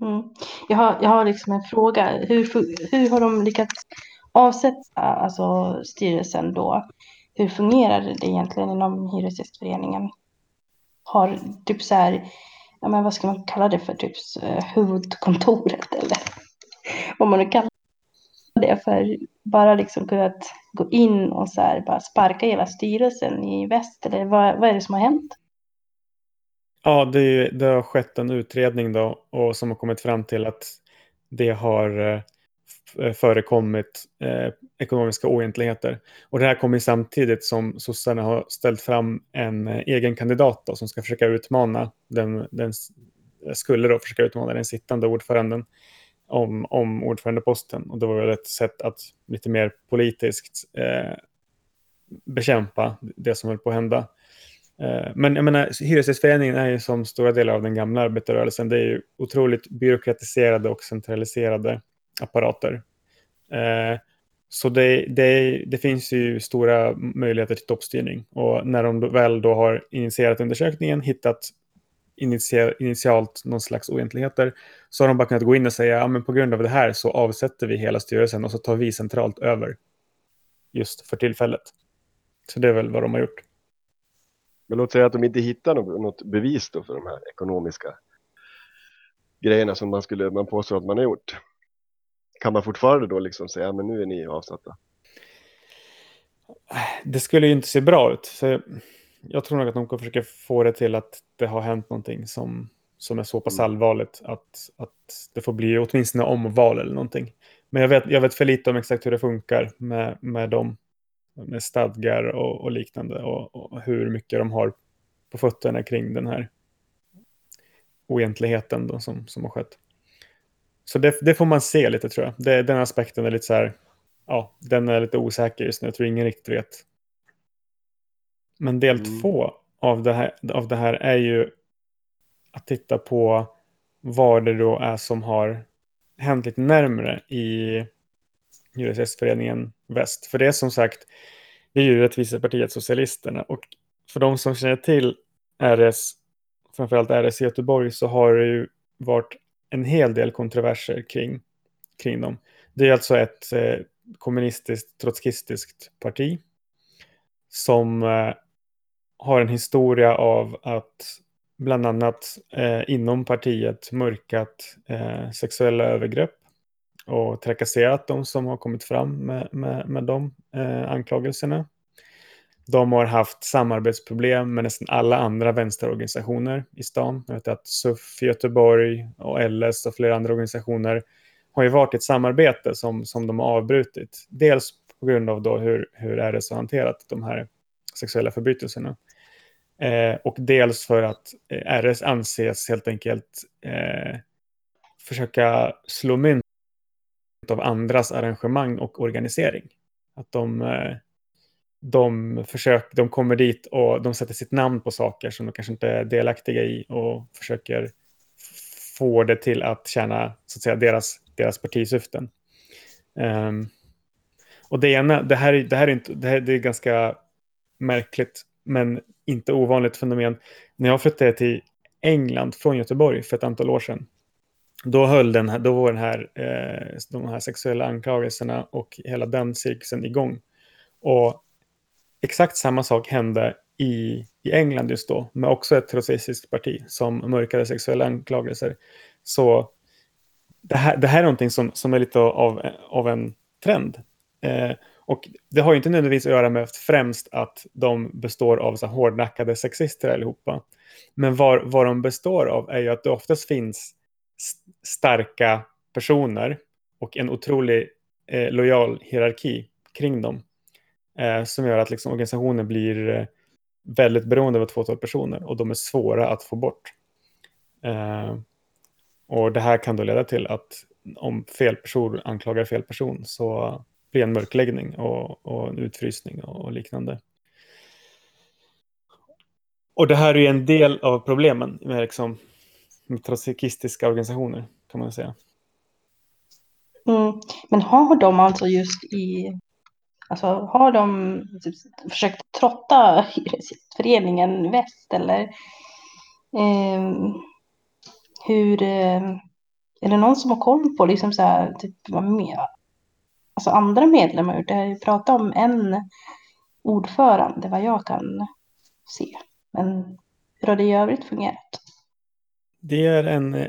Mm. Jag, har, jag har liksom en fråga. Hur, hur har de lyckats avsätta alltså, styrelsen då? Hur fungerar det egentligen inom Hyresgästföreningen? Har typ så här, ja, men vad ska man kalla det för, typ eh, huvudkontoret eller vad man nu kallar det för, bara liksom kunnat gå in och så här, bara sparka hela styrelsen i väst eller vad, vad är det som har hänt? Ja, det, det, har skett en utredning då och som har kommit fram till att det har eh, förekommit eh, ekonomiska oegentligheter. Och det här kommer samtidigt som sossarna har ställt fram en eh, egen kandidat då, som ska försöka utmana den, den skulle då försöka utmana den sittande ordföranden om, om ordförandeposten. Och det var väl ett sätt att lite mer politiskt eh, bekämpa det som höll på att hända. Eh, men jag menar, Hyresgästföreningen är ju som stora delar av den gamla arbetarrörelsen. Det är ju otroligt byråkratiserade och centraliserade apparater. Eh, så det, det, det, finns ju stora möjligheter till toppstyrning. Och när de väl då har initierat undersökningen, hittat initialt någon slags oegentligheter, så har de bara kunnat gå in och säga, ja men på grund av det här så avsätter vi hela styrelsen och så tar vi centralt över just för tillfället. Så det är väl vad de har gjort. Men låt säga att de inte hittar något, bevis för de här ekonomiska grejerna som man, skulle, man påstår att man har gjort. Kan man fortfarande då liksom säga, men nu är ni avsatta? Det skulle ju inte se bra ut. Så jag tror nog att de kommer försöka få det till att det har hänt någonting som, som är så pass mm. allvarligt att, att det får bli åtminstone omval eller någonting. Men jag vet, jag vet för lite om exakt hur det funkar med, med dem med stadgar och, och liknande och, och, hur mycket de har på fötterna kring den här oegentligheten då som, som har skett. Så det, det får man se lite tror jag. Det, den aspekten är lite så här, ja, den är lite osäker just nu. Jag tror ingen riktigt vet. Men del mm. två av det, här, av det här är ju att titta på vad det då är som har hänt lite närmre i Hyresgästföreningen Väst. För det är som sagt, det är ju Rättvisepartiet Socialisterna. Och för de som känner till RS, framförallt RS i Göteborg, så har det ju varit en hel del kontroverser kring, kring dem. Det är alltså ett eh, kommunistiskt, trotskistiskt parti som eh, har en historia av att bland annat eh, inom partiet mörkat eh, sexuella övergrepp och trakasserat de som har kommit fram med, med, med de eh, anklagelserna. De har haft samarbetsproblem med nästan alla andra vänsterorganisationer i stan. Jag vet att SUF i Göteborg och LS och flera andra organisationer har ju varit ett samarbete som, som de har avbrutit. Dels på grund av då hur, hur RS har hanterat de här sexuella förbrytelserna. Eh, och dels för att eh, RS anses helt enkelt eh, försöka slå mynt av andras arrangemang och organisering. Att de, eh, de, försöker, de kommer dit och de sätter sitt namn på saker som de kanske inte är delaktiga i och försöker få det till att tjäna så att säga, deras, deras partisyften. Um, och det ena, det här, det här, är inte, det här det är ganska märkligt, men inte ovanligt fenomen. När jag flyttade till England från Göteborg för ett antal år sedan då, höll den här, då var den här, eh, de här sexuella anklagelserna och hela den cirkusen igång. Och exakt samma sak hände i, i England just då, med också ett trotskistiskt parti som mörkade sexuella anklagelser. Så det här, det här är någonting som, som är lite av, av en trend. Eh, och det har ju inte nödvändigtvis att göra med främst att de består av så hårdnackade sexister allihopa. Men vad, vad de består av är ju att det oftast finns starka personer och en otrolig eh, lojal hierarki kring dem. Eh, som gör att liksom, organisationen blir eh, väldigt beroende av ett fåtal personer och de är svåra att få bort. Eh, och det här kan då leda till att om fel person anklagar fel person så blir en mörkläggning och, och en utfrysning och, och liknande. Och det här är ju en del av problemen med liksom trotskistiska organisationer kan man säga. Mm. Men har de alltså just i, alltså har de typ försökt trotta Hyresgästföreningen Väst eller eh, hur, eh, är det någon som har koll på liksom så här, typ vad mer, alltså andra medlemmar gjort? Det har ju pratat om en ordförande vad jag kan se, men hur har det i övrigt fungerat? Det är en eh,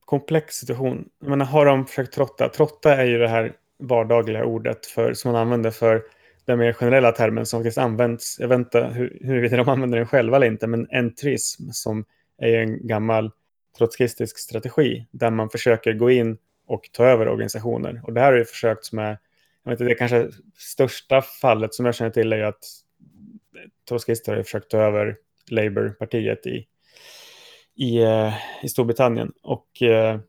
komplex situation. Jag menar, har de försökt trotta? Trotta är ju det här vardagliga ordet för, som man använder för den mer generella termen som faktiskt används. Jag vet inte hur, huruvida de använder den själva eller inte, men entrism som är en gammal trotskistisk strategi där man försöker gå in och ta över organisationer. Och det här har ju försökt med, jag vet inte, det kanske största fallet som jag känner till är att trotskister har försökt ta över Labourpartiet i i, eh, i Storbritannien och eh,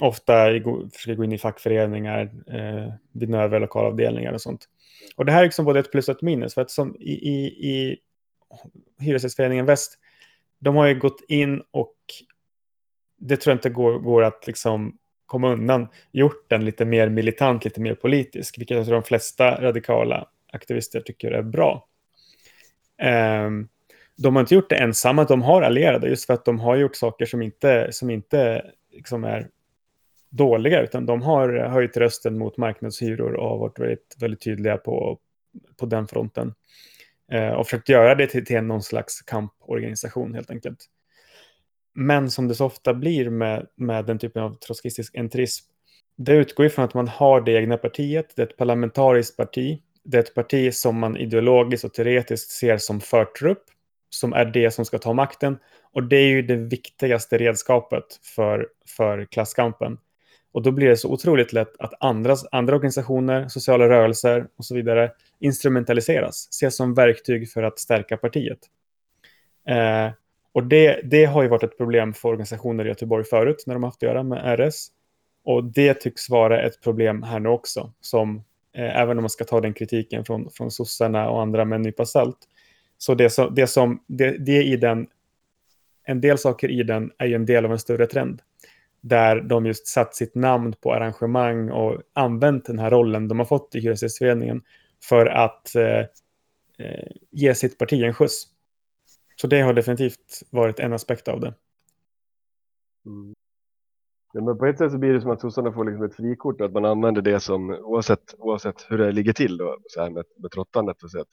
ofta i, försöker gå in i fackföreningar, eh, vinna över lokalavdelningar och sånt. Och det här är liksom både ett plus och ett minus, för att som i, i, i Hyresgästföreningen Väst, de har ju gått in och det tror jag inte går, går att liksom komma undan, gjort den lite mer militant, lite mer politisk, vilket jag tror de flesta radikala aktivister tycker är bra. Um, de har inte gjort det ensamma, de har allierade just för att de har gjort saker som inte, som inte liksom är dåliga, utan de har höjt rösten mot marknadshyror och varit väldigt, väldigt tydliga på, på den fronten. Eh, och försökt göra det till, till någon slags kamporganisation helt enkelt. Men som det så ofta blir med, med den typen av trotskistisk entrism, det utgår ifrån att man har det egna partiet, det är ett parlamentariskt parti, det är ett parti som man ideologiskt och teoretiskt ser som förtrupp, som är det som ska ta makten. Och det är ju det viktigaste redskapet för, för klasskampen. Och då blir det så otroligt lätt att andra, andra organisationer, sociala rörelser och så vidare instrumentaliseras, ses som verktyg för att stärka partiet. Eh, och det, det har ju varit ett problem för organisationer i Göteborg förut när de haft att göra med RS. Och det tycks vara ett problem här nu också, som eh, även om man ska ta den kritiken från, från sossarna och andra med en nypa salt. Så det som, det som det, det i den, en del saker i den är ju en del av en större trend där de just satt sitt namn på arrangemang och använt den här rollen de har fått i Hyresgästföreningen för att eh, eh, ge sitt parti en skjuts. Så det har definitivt varit en aspekt av det. Mm. Ja, men på ett sätt så blir det som att sossarna får liksom ett frikort, att man använder det som oavsett, oavsett hur det ligger till då, så här med, med trottandet. Och så att,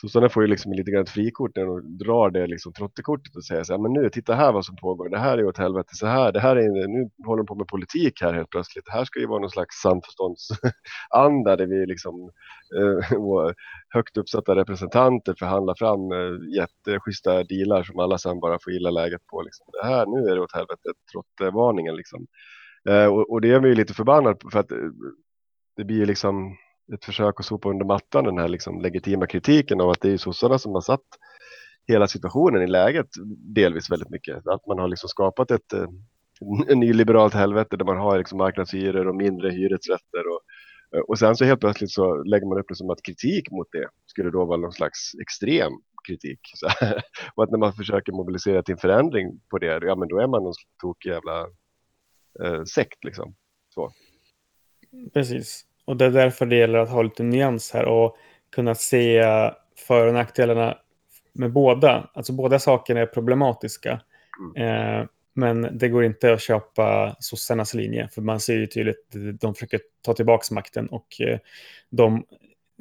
sossarna får ju liksom lite grann ett frikort när de drar det liksom trottekortet och säger så här, men nu titta här vad som pågår, det här är åt helvete så här, det här är, nu håller de på med politik här helt plötsligt, det här ska ju vara någon slags samförståndsanda där vi liksom eh, högt uppsatta representanter förhandlar fram eh, jätteschyssta dealar som alla sen bara får gilla läget på liksom. Det här, nu är det åt helvete, trottevarningen liksom. Eh, och, och det är vi ju lite förbannade för att eh, det blir liksom ett försök att sopa under mattan den här liksom legitima kritiken av att det är sossarna som har satt hela situationen i läget delvis väldigt mycket. Att man har liksom skapat ett eh, nyliberalt helvete där man har liksom marknadshyror och mindre hyresrätter och, eh, och sen så helt plötsligt så lägger man upp det som att kritik mot det skulle då vara någon slags extrem kritik. Så, och att när man försöker mobilisera till en förändring på det, ja men då är man någon tokig jävla eh, sekt liksom. Så. Precis. Och det är därför det gäller att ha lite nyans här och kunna se för och nackdelarna med båda. Alltså båda sakerna är problematiska. Mm. Eh, men det går inte att köpa sossarnas linje, för man ser ju tydligt att de försöker ta tillbaka makten och eh, de,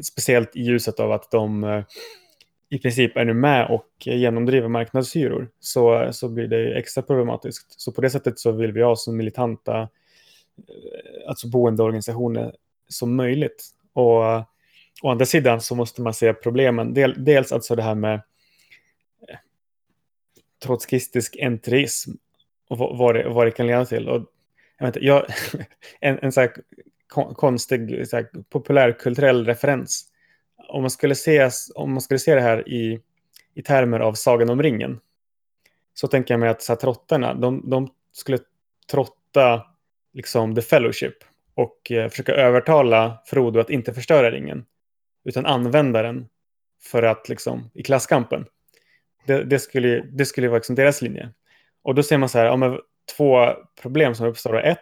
speciellt i ljuset av att de eh, i princip är nu med och genomdriver marknadshyror, så, så blir det extra problematiskt. Så på det sättet så vill vi ha så militanta eh, alltså boendeorganisationer som möjligt. Och å andra sidan så måste man se problemen. Del, dels alltså det här med eh, trotskistisk entrism och vad det, vad det kan leda till. Och, jag vet inte, jag, en en så här konstig så här, populärkulturell referens. Om man, skulle se, om man skulle se det här i, i termer av Sagan om ringen så tänker jag mig att så här, trottarna, de, de skulle trotta liksom the fellowship och eh, försöka övertala Frodo att inte förstöra ringen. Utan använda den för att liksom, i klasskampen. Det, det skulle, det skulle vara liksom deras linje. Och då ser man så här, ja, två problem som uppstår. Ett,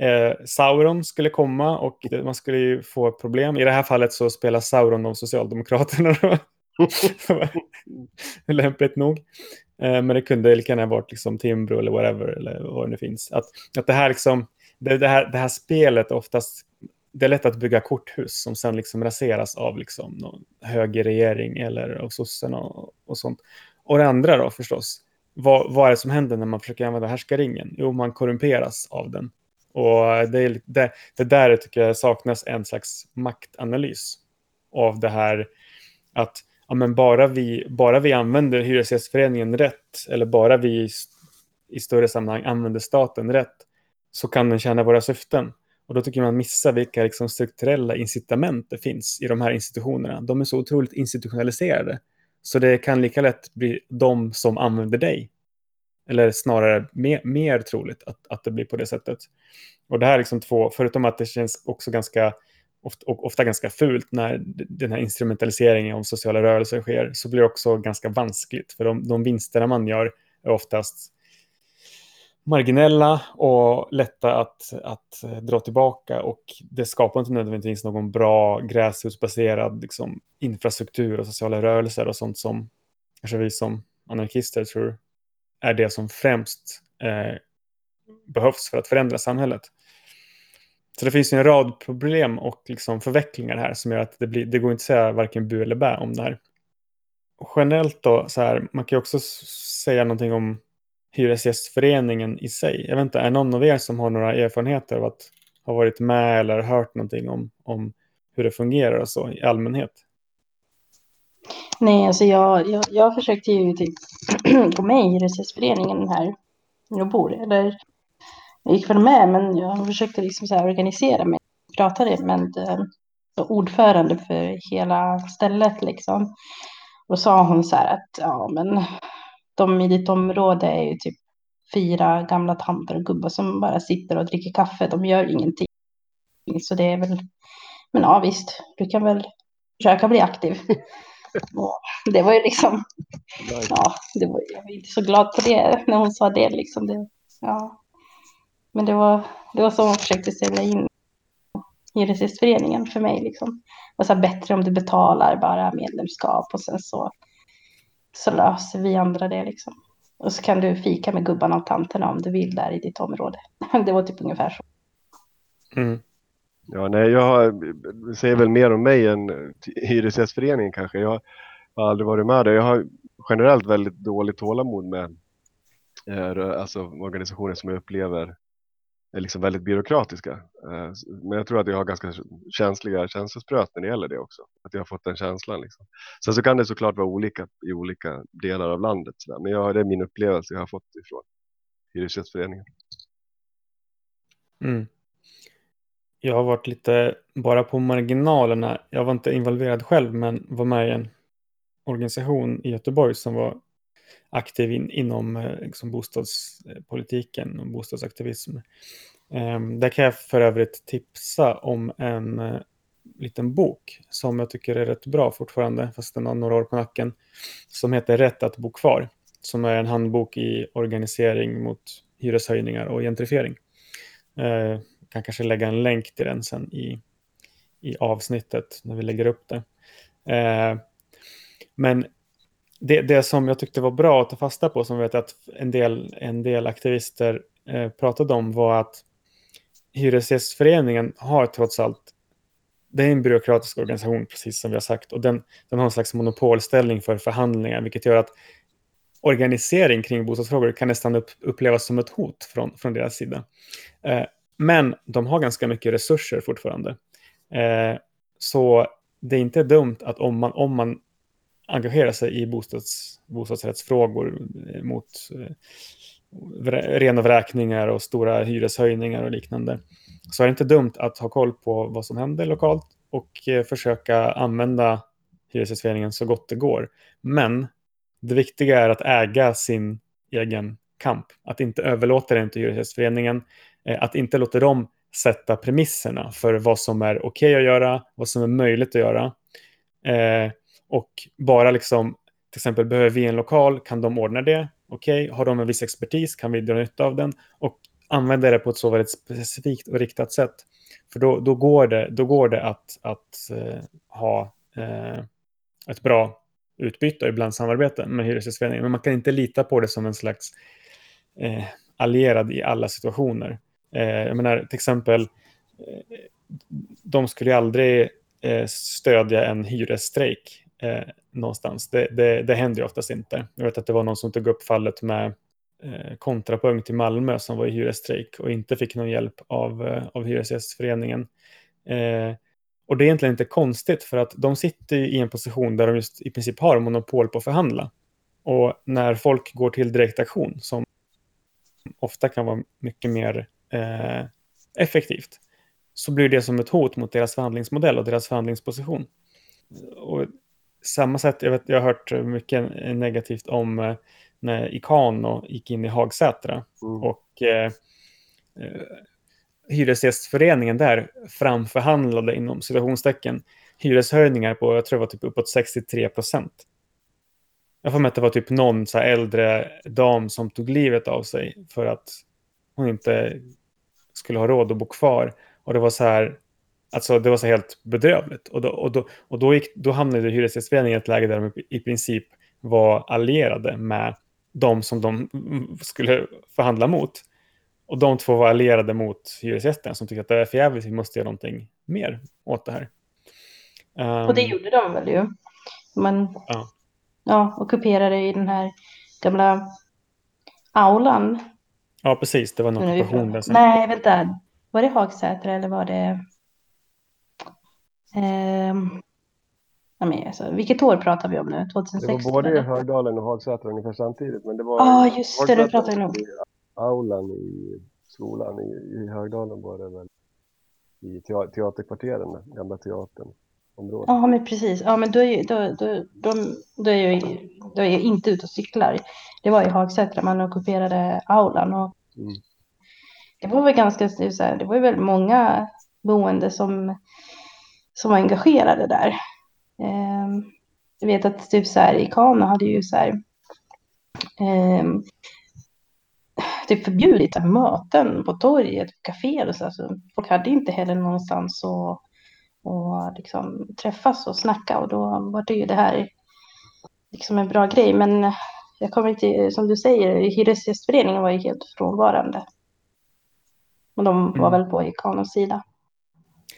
eh, Sauron skulle komma och man skulle ju få problem. I det här fallet så spelar Sauron om Socialdemokraterna. Lämpligt nog. Eh, men det kunde lika gärna varit liksom Timbro eller whatever, eller vad det nu finns. Att, att det här liksom det, det, här, det här spelet oftast, det är lätt att bygga korthus som sen liksom raseras av liksom någon högerregering eller av sossarna och, och sånt. Och det andra då förstås, vad, vad är det som händer när man försöker använda härskaringen? Jo, man korrumperas av den. Och det, är, det, det där tycker jag saknas en slags maktanalys av det här att ja, men bara, vi, bara vi använder Hyresgästföreningen rätt eller bara vi i, i större sammanhang använder staten rätt så kan den tjäna våra syften. Och då tycker man missa vilka liksom strukturella incitament det finns i de här institutionerna. De är så otroligt institutionaliserade. Så det kan lika lätt bli de som använder dig. Eller snarare mer, mer troligt att, att det blir på det sättet. Och det här är liksom två, förutom att det känns också ganska och ofta ganska fult när den här instrumentaliseringen av sociala rörelser sker, så blir det också ganska vanskligt. För de, de vinsterna man gör är oftast marginella och lätta att, att eh, dra tillbaka och det skapar inte nödvändigtvis någon bra gräsrotsbaserad liksom, infrastruktur och sociala rörelser och sånt som kanske vi som anarkister tror är det som främst eh, behövs för att förändra samhället. Så det finns en rad problem och liksom förvecklingar här som gör att det, blir, det går inte att säga varken bu eller bä om det här. Och generellt då, så här, man kan ju också säga någonting om Hyresgästföreningen i sig. Jag vet inte, är någon av er som har några erfarenheter av att ha varit med eller hört någonting om, om hur det fungerar och så i allmänhet? Nej, alltså jag, jag, jag försökte ju typ gå med i Hyresgästföreningen här jag bor. Eller jag gick väl med, men jag försökte liksom så här organisera mig. Pratade med eh, ordförande för hela stället liksom. Och sa hon så här att ja, men de i ditt område är ju typ fyra gamla tanter och gubbar som bara sitter och dricker kaffe. De gör ingenting. Så det är väl, men ja visst, du kan väl försöka bli aktiv. Och det var ju liksom, ja, det var, jag var inte så glad på det när hon sa det liksom. Det, ja. Men det var, det var så hon försökte sälja in Hyresgästföreningen för mig liksom. Det var så bättre om du betalar bara medlemskap och sen så så löser vi andra det liksom. Och så kan du fika med gubbarna och tanterna om du vill där i ditt område. Det var typ ungefär så. Mm. Ja, nej, jag har, säger väl mer om mig än eh, Hyresgästföreningen kanske. Jag har aldrig varit med där. Jag har generellt väldigt dåligt tålamod med eh, alltså, organisationer som jag upplever är liksom väldigt byråkratiska. Eh, men jag tror att jag har ganska känsliga känslospröt när det gäller det också. Att jag har fått den känslan. Liksom. Sen så kan det såklart vara olika i olika delar av landet. Men jag, det är min upplevelse jag har fått ifrån Hyresgästföreningen. Mm. Jag har varit lite bara på marginalerna. Jag var inte involverad själv men var med i en organisation i Göteborg som var aktiv in, inom eh, liksom, bostadspolitiken och bostadsaktivism. Ehm, där kan jag för övrigt tipsa om en eh, liten bok som jag tycker är rätt bra fortfarande, fast den har några år på nacken, som heter Rätt att bo kvar, som är en handbok i organisering mot hyreshöjningar och gentrifiering. Uh, kan kanske lägga en länk till den sen i, i avsnittet när vi lägger upp det. Ehm, men det, det som jag tyckte var bra att ta fasta på, som vet att en del, en del aktivister eh, pratade om, var att Hyresgästföreningen har trots allt, det är en byråkratisk organisation, precis som vi har sagt, och den, den har en slags monopolställning för förhandlingar, vilket gör att organisering kring bostadsfrågor kan nästan upp, upplevas som ett hot från, från deras sida. Eh, men de har ganska mycket resurser fortfarande. Eh, så det är inte dumt att om man, om man engagera sig i bostads, bostadsrättsfrågor eh, mot eh, rena vräkningar och stora hyreshöjningar och liknande. Så är det inte dumt att ha koll på vad som händer lokalt och eh, försöka använda Hyresgästföreningen så gott det går. Men det viktiga är att äga sin egen kamp. Att inte överlåta den till Hyresgästföreningen. Eh, att inte låta dem sätta premisserna för vad som är okej okay att göra, vad som är möjligt att göra. Eh, och bara liksom, till exempel behöver vi en lokal, kan de ordna det? Okej, okay. har de en viss expertis, kan vi dra nytta av den? Och använda det på ett så väldigt specifikt och riktat sätt. För då, då, går, det, då går det att, att uh, ha uh, ett bra utbyte och ibland samarbete med Hyresgästföreningen. Men man kan inte lita på det som en slags uh, allierad i alla situationer. jag menar, till exempel, de skulle aldrig stödja en hyresstrejk eh, någonstans. Det, det, det händer ju oftast inte. Jag vet att det var någon som tog upp fallet med eh, kontrapunkt i Malmö som var i hyresstrejk och inte fick någon hjälp av, eh, av Hyresgästföreningen. Eh, och det är egentligen inte konstigt för att de sitter i en position där de just i princip har monopol på att förhandla. Och när folk går till direktaktion, som ofta kan vara mycket mer eh, effektivt, så blir det som ett hot mot deras förhandlingsmodell och deras förhandlingsposition. Och samma sätt, jag, vet, jag har hört mycket negativt om eh, när Ikano gick in i Hagsätra. Mm. Och eh, eh, Hyresgästföreningen där framförhandlade inom citationstecken hyreshöjningar på, jag tror det var typ uppåt 63 procent. Jag får med att det var typ någon så äldre dam som tog livet av sig för att hon inte skulle ha råd att bo kvar. Och det var så här, alltså det var så helt bedrövligt. Och då, och då, och då, gick, då hamnade Hyresgästföreningen i ett läge där de i princip var allierade med de som de skulle förhandla mot. Och de två var allierade mot hyresgästen som tyckte att det är för jävligt, vi måste göra någonting mer åt det här. Um, och det gjorde de väl ju. Man ja. Ja, ockuperade i den här gamla aulan. Ja, precis. Det var en ockupation där sen. Nej, vänta. Var det Hagsätra eller var det... Um... Ja, men alltså, vilket år pratar vi om nu? 2016? Det var både i Högdalen och Hagsätra ungefär samtidigt. Men det var Ja, ah, just det. Du pratar vi nog. Aulan i skolan i, i Högdalen var det väl i teaterkvarteren, gamla teatern. Ja, men precis. Ja, men då är, då, då, då, då är, jag, då är jag inte ute och cyklar. Det var i Hagsätra, man ockuperade aulan. Och mm. Det var väl ganska, så här, det var ju väldigt många boende som, som var engagerade där. Eh, jag vet att typ så här, i Kana hade ju så här, eh, typ förbjudit möten på torget, kaféer och så. Alltså, folk hade inte heller någonstans att och liksom träffas och snacka och då var det ju det här liksom en bra grej. Men jag kommer inte, som du säger, Hyresgästföreningen var ju helt frånvarande. Och de var mm. väl på Ikanos sida.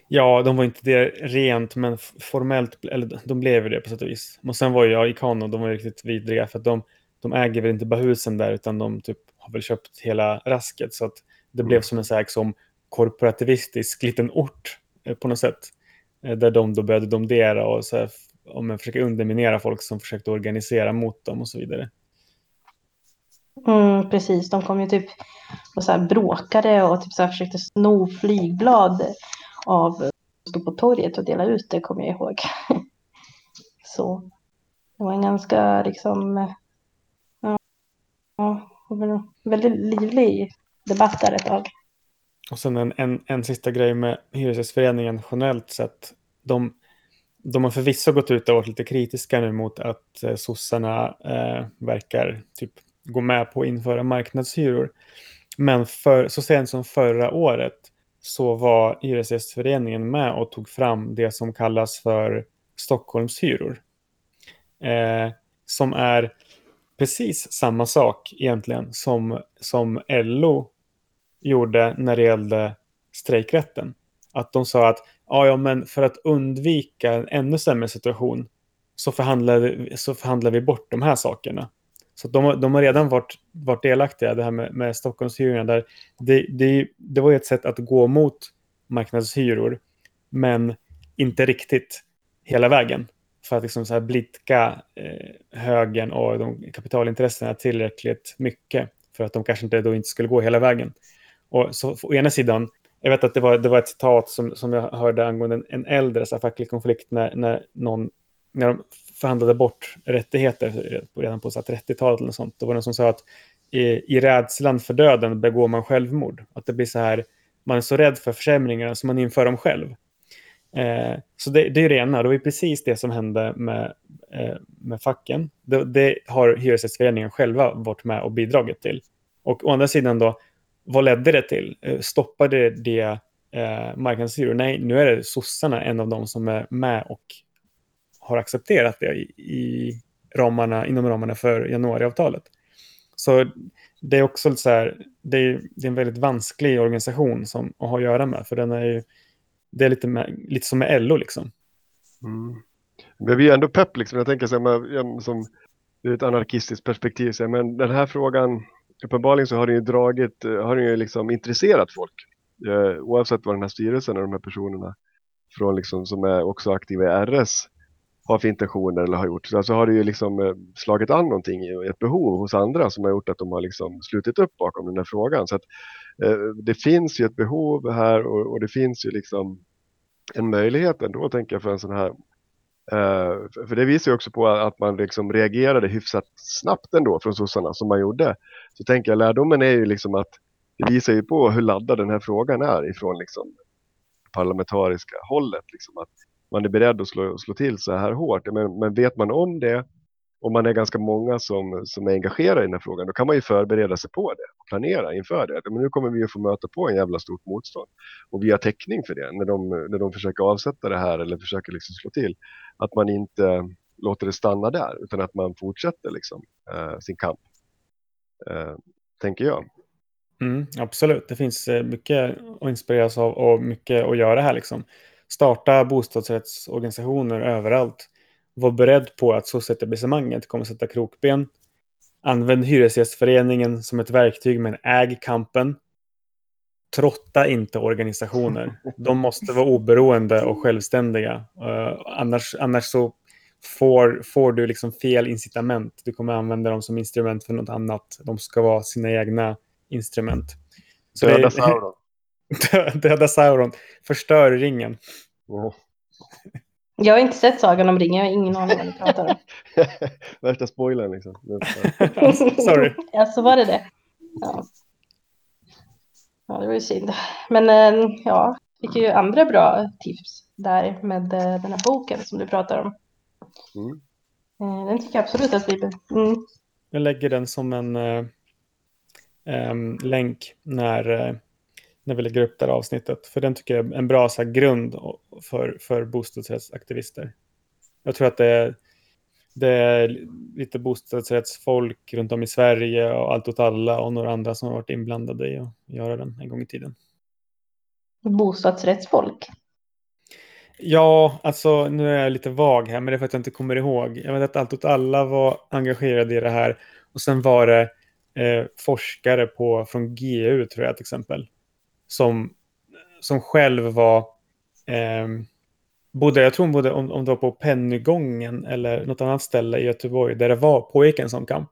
Ja, de var inte det rent, men formellt, eller de blev det på sätt och vis. Och sen var jag Ikano, de var riktigt vidriga för att de, de äger väl inte bara husen där utan de typ har väl köpt hela rasket så att det blev mm. som en så här, som korporativistisk liten ort eh, på något sätt. Eh, där de då började domdera och så här, om jag försöker underminera folk som försökte organisera mot dem och så vidare. Mm, precis, de kom ju typ och så här bråkade och typ så här försökte sno flygblad av stod på torget och dela ut det kommer jag ihåg. så det var en ganska liksom ja, ja väldigt livlig debatt där ett tag. Och sen en, en, en sista grej med Hyresgästföreningen generellt sett. De, de har förvisso gått ut och varit lite kritiska nu mot att eh, sossarna eh, verkar typ gå med på att införa marknadshyror. Men för, så sent som förra året så var Hyresgästföreningen med och tog fram det som kallas för Stockholmshyror. Eh, som är precis samma sak egentligen som, som LO gjorde när det gällde strejkrätten. Att de sa att ja, ja, men för att undvika en ännu sämre situation så förhandlar, så förhandlar vi bort de här sakerna. Så de, de har redan varit, varit delaktiga, det här med, med Stockholmshyrorna. Där det, det, det var ju ett sätt att gå mot marknadshyror, men inte riktigt hela vägen. För att liksom så här blidka eh, högern och de kapitalintressena tillräckligt mycket för att de kanske inte, då inte skulle gå hela vägen. Och så, å ena sidan, jag vet att det var, det var ett citat som, som jag hörde angående en, en äldre så facklig konflikt när, när, någon, när de förhandlade bort rättigheter redan på 30-talet eller sånt. Då var det någon som sa att i, i rädslan för döden begår man självmord. Att det blir så här, man är så rädd för försämringarna så man inför dem själv. Eh, så det, det är det ena, det var precis det som hände med, eh, med facken. Det, det har Hyresgästföreningen själva varit med och bidragit till. Och å andra sidan då, vad ledde det till? Eh, stoppade det eh, marknadshyror? Nej, nu är det sossarna en av dem som är med och har accepterat det i, i ramarna, inom ramarna för januariavtalet. Så det är också så här, det är, det är en väldigt vansklig organisation som att ha att göra med, för den är ju, det är lite, med, lite som med LO liksom. Mm. Men vi är ändå pepp liksom, jag tänker så här, som ur ett anarkistiskt perspektiv, så här, men den här frågan uppenbarligen så har det ju dragit, eh, har den ju liksom intresserat folk. Eh, oavsett vad den här styrelsen och de här personerna från liksom, som är också aktiva i RS har för intentioner eller har gjort. Så alltså har det ju liksom eh, slagit an någonting, ett behov hos andra som har gjort att de har liksom slutit upp bakom den här frågan. Så att, eh, det finns ju ett behov här och, och, det finns ju liksom en möjlighet ändå tänker jag för en sån här eh, för det visar ju också på att man liksom reagerade hyfsat snabbt ändå från sossarna som man gjorde. Så tänker jag lärdomen är ju liksom att det visar ju på hur laddad den här frågan är ifrån liksom parlamentariska hållet. Liksom, att man är beredd att slå, slå till så här hårt. Men, men vet man om det och man är ganska många som, som är engagerade i den här frågan, då kan man ju förbereda sig på det och planera inför det. Men nu kommer vi ju få möta på en jävla stort motstånd. Och vi har täckning för det när de, när de försöker avsätta det här eller försöker liksom slå till. Att man inte låter det stanna där utan att man fortsätter liksom, eh, sin kamp. Eh, tänker jag. Mm, absolut, det finns eh, mycket att inspireras av och mycket att göra här. Liksom. Starta bostadsrättsorganisationer överallt. Var beredd på att societablissemanget kommer sätta krokben. Använd Hyresgästföreningen som ett verktyg men äg kampen. Trotta inte organisationer. De måste vara oberoende och självständiga. Uh, annars, annars så får, får du liksom fel incitament. Du kommer använda dem som instrument för något annat. De ska vara sina egna instrument. Så Döda Sauron. Döda Sauron. Förstör ringen. Oh. Jag har inte sett Sagan om ringen, jag har ingen aning vad ni pratar om. Värsta spoilern liksom. Sorry. ja, så var det det. Ja. ja, det var ju synd. Men eh, ja, fick ju andra bra tips där med eh, den här boken som du pratar om. Mm. Eh, den tycker jag absolut att vi... Mm. Jag lägger den som en um, länk när, när vi lägger upp det här avsnittet. För den tycker jag är en bra så här, grund för, för bostadsrättsaktivister. Jag tror att det är, det är lite bostadsrättsfolk runt om i Sverige och Allt åt alla och några andra som har varit inblandade i att göra den en gång i tiden. Bostadsrättsfolk? Ja, alltså nu är jag lite vag här, men det är för att jag inte kommer ihåg. Jag vet att Allt åt alla var engagerade i det här och sen var det eh, forskare på, från GU, tror jag till exempel, som, som själv var, eh, bodde, jag tror hon bodde, om, om det var på Pennygången eller något annat ställe i Göteborg, där det var, pågick en sån kamp.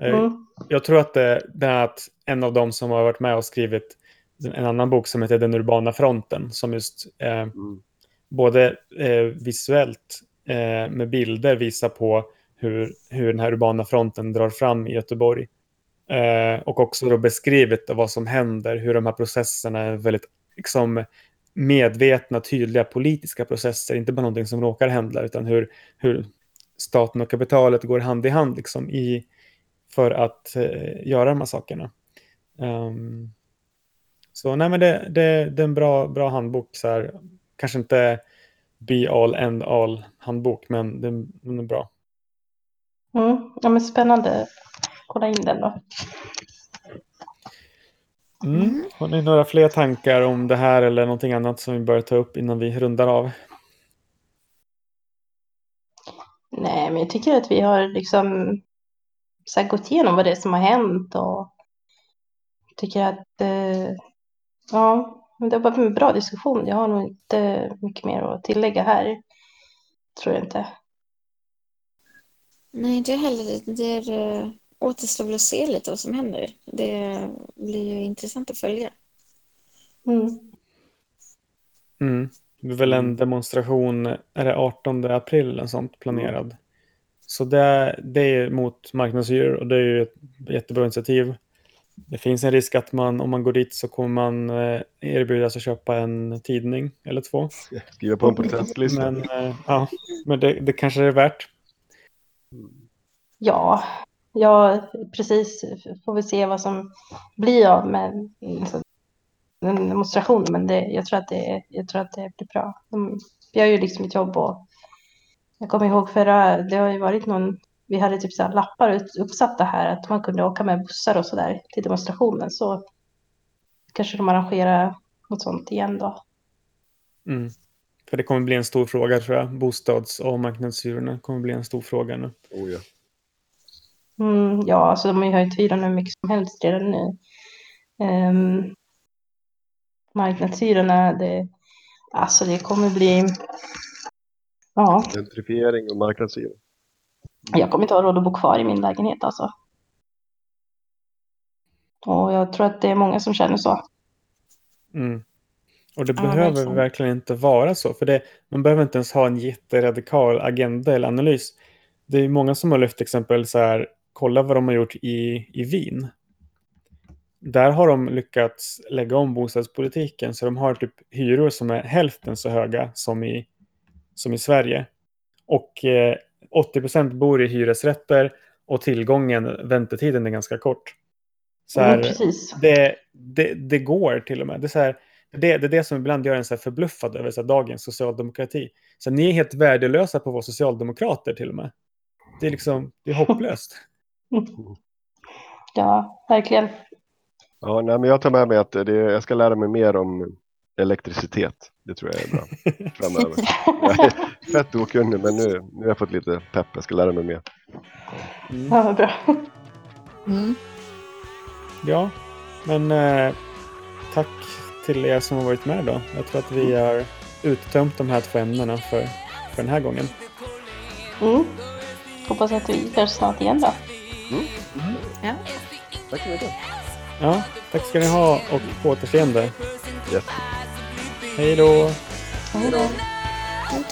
Eh, mm. Jag tror att det, det är att en av dem som har varit med och skrivit en annan bok som heter Den urbana fronten, som just eh, mm. både eh, visuellt eh, med bilder visar på hur, hur den här urbana fronten drar fram i Göteborg. Eh, och också då beskrivet vad som händer, hur de här processerna är väldigt liksom, medvetna, tydliga politiska processer, inte bara någonting som råkar hända, utan hur, hur staten och kapitalet går hand i hand liksom, i, för att eh, göra de här sakerna. Um, så nej, men det, det, det är en bra, bra handbok. Så här. Kanske inte be all end all handbok, men den, den är bra. Mm. Ja, men spännande. Kolla in den då. Mm. Har ni några fler tankar om det här eller någonting annat som vi bör ta upp innan vi rundar av? Nej, men jag tycker att vi har liksom så gått igenom vad det är som har hänt och tycker att eh, ja, det har varit en bra diskussion. Jag har nog inte mycket mer att tillägga här. Tror jag inte. Nej, inte heller. Det är, uh, återstår väl att se lite vad som händer. Det blir ju intressant att följa. Mm. Mm. Det är väl en demonstration, är det 18 april eller sånt planerad? Mm. Så det, det är mot marknadshyror och det är ju ett jättebra initiativ. Det finns en risk att man, om man går dit så kommer man eh, erbjudas att köpa en tidning eller två. Skriva på en protestlista. Men, eh, ja, men det, det kanske är värt. Ja, ja, precis. Får vi se vad som blir av med liksom, den demonstrationen. Men det, jag, tror att det, jag tror att det blir bra. De, vi har ju liksom ett jobb och jag kommer ihåg förra, det har ju varit någon, vi hade typ så här lappar uppsatta här att man kunde åka med bussar och så där till demonstrationen. Så kanske de arrangerar något sånt igen då. Mm. För det kommer bli en stor fråga tror jag. Bostads och marknadshyrorna kommer bli en stor fråga nu. Oh, ja. Mm, ja, alltså de har ju höjt hyrorna hur mycket som helst redan nu. Um, marknadshyrorna, det, alltså det kommer bli... Ja. Gentrifiering och marknadshyror. Jag kommer inte ha råd att bo kvar i min lägenhet alltså. Och jag tror att det är många som känner så. Mm. Och det ja, behöver verkligen. verkligen inte vara så. För det, man behöver inte ens ha en jätteradikal agenda eller analys. Det är många som har lyft exempel så här, kolla vad de har gjort i, i Wien. där har de lyckats lägga om bostadspolitiken så de har typ hyror som är hälften så höga som i, som i Sverige. Och eh, 80 procent bor i hyresrätter och tillgången, väntetiden är ganska kort. Så Mm, här, precis. det, det, det går till och med. Det är, så här, det, det är det som ibland gör en så här förbluffad över så här, dagens socialdemokrati. Så ni är helt värdelösa på att vara socialdemokrater till och med. Det är liksom, det är hopplöst. Ja, verkligen. Ja, nej, men jag tar med mig att det, jag ska lära mig mer om elektricitet. Det tror jag är bra framöver. Jag är fett okunnig men nu, nu har jag fått lite pepp. Jag ska lära mig mer. Mm. Ja, vad bra. Mm. Ja, men eh, tack till er som har varit med då. Jag tror att vi har uttömt de här två ämnena för, för den här gången. Mm. Hoppas att vi hörs snart igen då. Ja. Tack så mycket. Ja, tack ska ni ha och på återseende. Yes. Hej då! Hej då. Hej